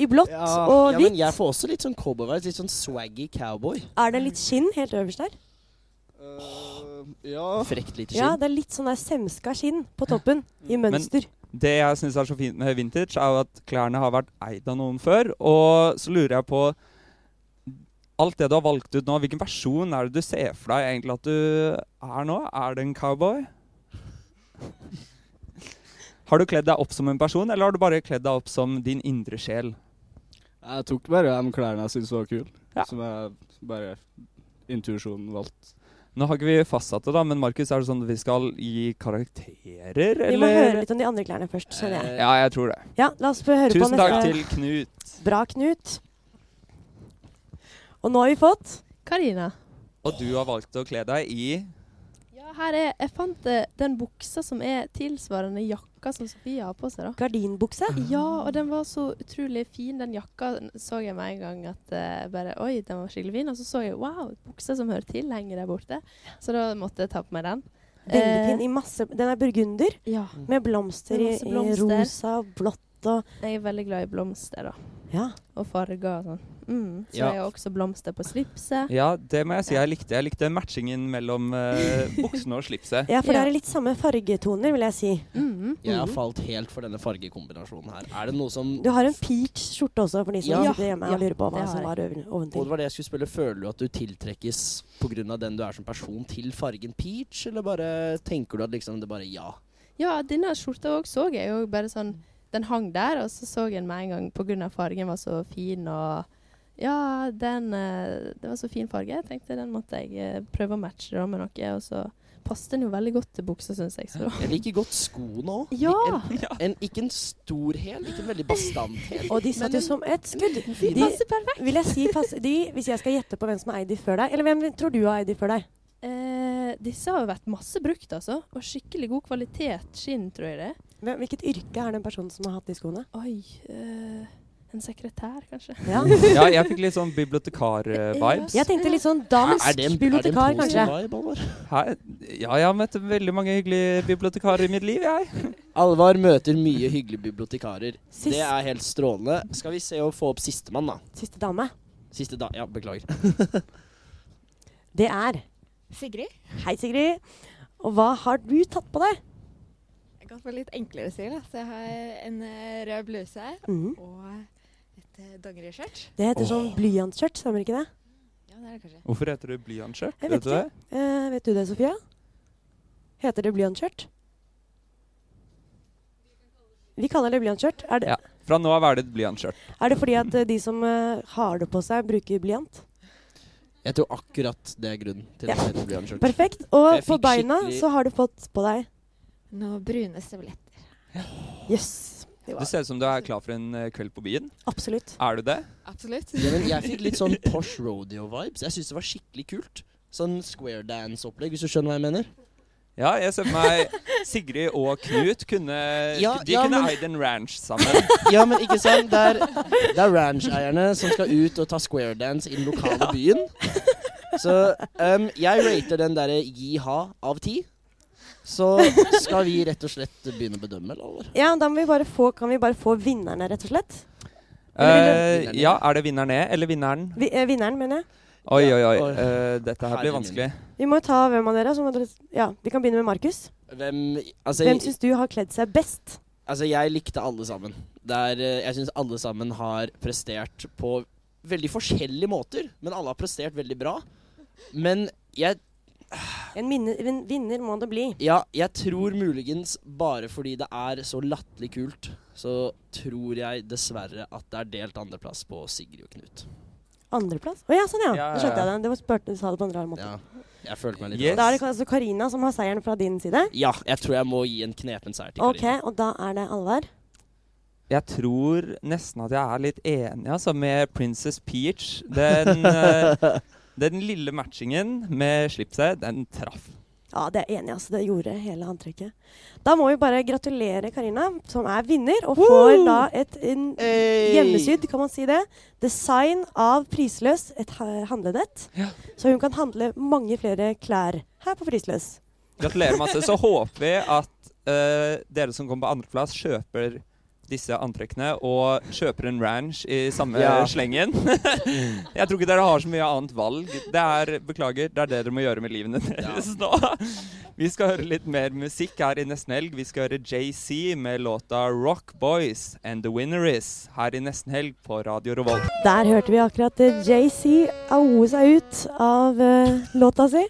I blått Ja. og ja, men jeg får også litt sånn cowboy-vibes. Litt sånn swaggy cowboy. Er det litt skinn helt øverst der? Eh, ja. Frekt lite skinn. Ja, det er litt sånn der semska skinn på toppen. I mønster. Men Det jeg syns er så fint med vintage, er jo at klærne har vært eid av noen før. Og så lurer jeg på Alt det du har valgt ut nå, hvilken versjon er det du ser for deg egentlig at du er nå? Er det en cowboy? Har du kledd deg opp som en person, eller har du bare kledd deg opp som din indre sjel? Jeg tok bare de klærne jeg syntes var kule, Ja. som jeg bare intuisjonen valgte. Nå har ikke vi fastsatt det, da, men Markus, er det sånn at vi skal gi karakterer, Vi må høre litt om de andre klærne først, skjønner jeg. Ja, jeg tror det. Ja, la oss få høre på Tusen takk til Knut. Bra, Knut. Og nå har vi fått Karina. Og du har valgt å kle deg i Ja, her er Jeg fant eh, den buksa som er tilsvarende jakka som Sofie har på seg, da. gardinbukse. Ja, og den var så utrolig fin. Den jakka så jeg med en gang at uh, bare Oi, den var skikkelig fin. Og så så jeg wow, buksa som hører til, henger der borte. Så da måtte jeg ta på meg den. Veldig Eh, fin. I masse, den er burgunder Ja. med blomster i, Med i rosa og blått og Jeg er veldig glad i blomster, da. Ja. Og farger og sånn. Mm. Så Ja. jeg har også blomster på slipset. Ja, det må jeg si jeg likte. Jeg likte matchingen mellom uh, (laughs) buksene og slipset. Ja, for det er litt samme fargetoner, vil jeg si. Mm. Jeg har falt helt for denne fargekombinasjonen her. Er det noe som Du har en peach skjorte også, for de som Ja. sitter hjemme Ja, og lurer på hva som var oventil. Og det var det jeg skulle spørre. Føler du at du tiltrekkes pga. den du er som person, til fargen peach, eller bare tenker du at liksom det bare ja? Ja, denne skjorta òg så jeg jo bare sånn Den hang der, og så så jeg den med en gang pga. fargen var så fin og Ja, den eh, Det var så fin farge. Jeg tenkte den måtte jeg eh, prøve å matche da med noe, og så passet den jo veldig godt til buksa, syns jeg. Så. Jeg liker godt skoene òg. Ja. Ikke en stor hæl, ikke en veldig bastant hæl. Og de satt jo som et skudd. De passer perfekt. Vil jeg si, pass, de, hvis jeg skal gjette på hvem som har eid de før deg, eller hvem tror du har eid de før deg? Eh, disse har jo vært masse brukt, altså. Og skikkelig god kvalitet skinn, tror jeg det. Hvilket yrke er den personen som har hatt de skoene? Oi eh, En sekretær, kanskje? Ja. Ja, jeg fikk litt sånn bibliotekar-vibes. Jeg tenkte litt sånn dansk Er det en- er det en kanskje. vibe, Alvar? Her, ja, jeg har møtt veldig mange hyggelige bibliotekarer i mitt liv, jeg. (laughs) Alvar møter mye hyggelige bibliotekarer. Sist- Det er helt strålende. Skal vi se å få opp sistemann, da. Siste dame. Siste da Ja, beklager. (laughs) Det er Sigrid. Hei, Sigrid. Og hva har du tatt på deg? Jeg kan få litt enklere stil. Så jeg har en eh, rød bluse mm. og et eh, dongeriskjørt. Det heter sånn blyantskjørt, stemmer ikke det? Ja, det er det kanskje. Hvorfor heter det blyantskjørt? Vet vet du det? Eh, vet du det, Sofia? Heter det blyantskjørt? Vi kaller det blyantskjørt. Er, det- Ja. Fra nå av er det et blyantskjørt. er det fordi at eh, de som uh, har det på seg, bruker blyant? Jeg tror akkurat det er grunnen til at det heter blyantskjørt. Perfekt. Og på beina skikkelig- så har du fått på deg Noen brune støvletter. Jøss. Du ser ut som du er klar for en eh, kveld på byen. Absolutt. Er du det? Absolutt. Ja, men jeg fikk litt sånn (laughs) Posh Rodeo-vibes. Jeg syns det var skikkelig kult. Sånn square dance-opplegg, hvis du skjønner hva jeg mener. Ja, jeg ser for meg Sigrid og Knut kunne Ja, De ja, kunne men- eid en ranch sammen. (laughs) Ja, men ikke sant? Det er, det er ranch-eierne som skal ut og ta square dance i den lokale byen. Så um, jeg rater den derre gi ha av ti. Så skal vi rett og slett begynne å bedømme, eller? Alvar? Ja, da må vi bare få, kan vi bare få vinnerne, rett og slett? Eh, ja, er det vinneren ned, eller vinneren? Vi, eh, vinneren, mener jeg. Oi, oi, oi. Eh, dette her blir vanskelig. Vi må ta hvem av dere. Så må dere ja, vi kan begynne med Markus. Hvem altså, Hvem syns du har kledd seg best? Altså, jeg likte alle sammen. Det er, eh, jeg syns alle sammen har prestert på veldig forskjellige måter, men alle har prestert veldig bra. Men jeg En, vinner må det bli. Ja, jeg tror muligens bare fordi det er så latterlig kult, så tror jeg dessverre at det er delt andreplass på Sigrid og Knut. Andreplass? Å ja, sånn ja. Ja, Da skjønte ja, ja. jeg det. Det var spurt, du sa det på en rar måte. Ja, jeg følte meg litt Da er det altså Karina som har seieren fra din side. Ja, jeg tror jeg må gi en knepen seier til Ok, Karina. og da er det Alvar. Jeg tror nesten at jeg er litt enig altså, med Princess Peach. Den, eh, (laughs) den lille matchingen med slipset, den traff. Ja, det er enig. Altså, det gjorde hele antrekket. Da må vi bare gratulere Karina, som er vinner, og får da et en hjemmesydd, kan man si det, design av Prisløs, et handlenett. handlenett. Så hun kan handle mange flere klær her på Prisløs. Gratulerer masse. Så håper vi at uh, dere som kommer på andreplass, kjøper disse antrekkene og kjøper en ranch i samme Ja. slengen. (laughs) jeg tror ikke dere har så mye annet valg. Det er, beklager, det er det dere må gjøre med livene deres nå. (laughs) Vi skal høre litt mer musikk her i Nesten Helg. Vi skal høre JC med låta 'Rock Boys and The Winner Is' her i Nesten Helg på Radio Revolt. Der hørte vi akkurat JC aue seg ut av uh, låta si.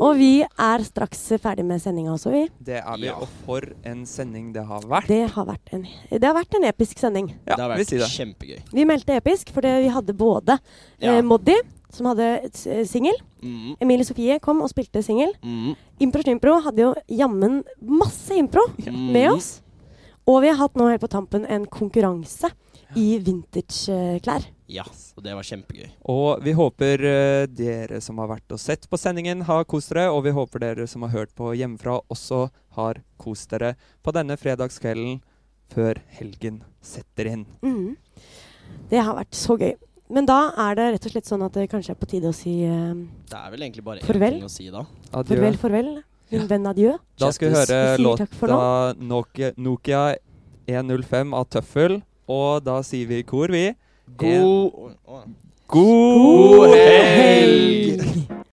Og vi er straks ferdig med sendinga også, vi. Det er vi, og for en sending det har vært. Det har vært en, det har vært en episk sending. Ja, det har vært vi det. kjempegøy. Vi meldte episk fordi vi hadde både Ja. eh, Moddi, som hadde s- singel. Mm. Emilie Sofie kom og spilte singel. Mhm. Impro Snimpro hadde jo jammen masse impro Mhm. (laughs) med oss. Og vi har hatt nå helt på tampen en konkurranse i vintage-klær. Ja, og det var kjempegøy. Og vi håper eh, dere som har vært og sett på sendingen, har kost dere. Og vi håper dere som har hørt på hjemmefra, også har kost dere på denne fredagskvelden før helgen setter inn. Mm. Det har vært så gøy. Men da er det rett og slett sånn at det kanskje er på tide å si uh, Det er vel egentlig bare én Farvel. ting å si da. Adjø. farvel, farvel. Min venn adjø. Da skal vi høre Vi låta Nokia, Nokia 105 av Tøffel. Og da sier vi i kor, vi. God- En- God helg!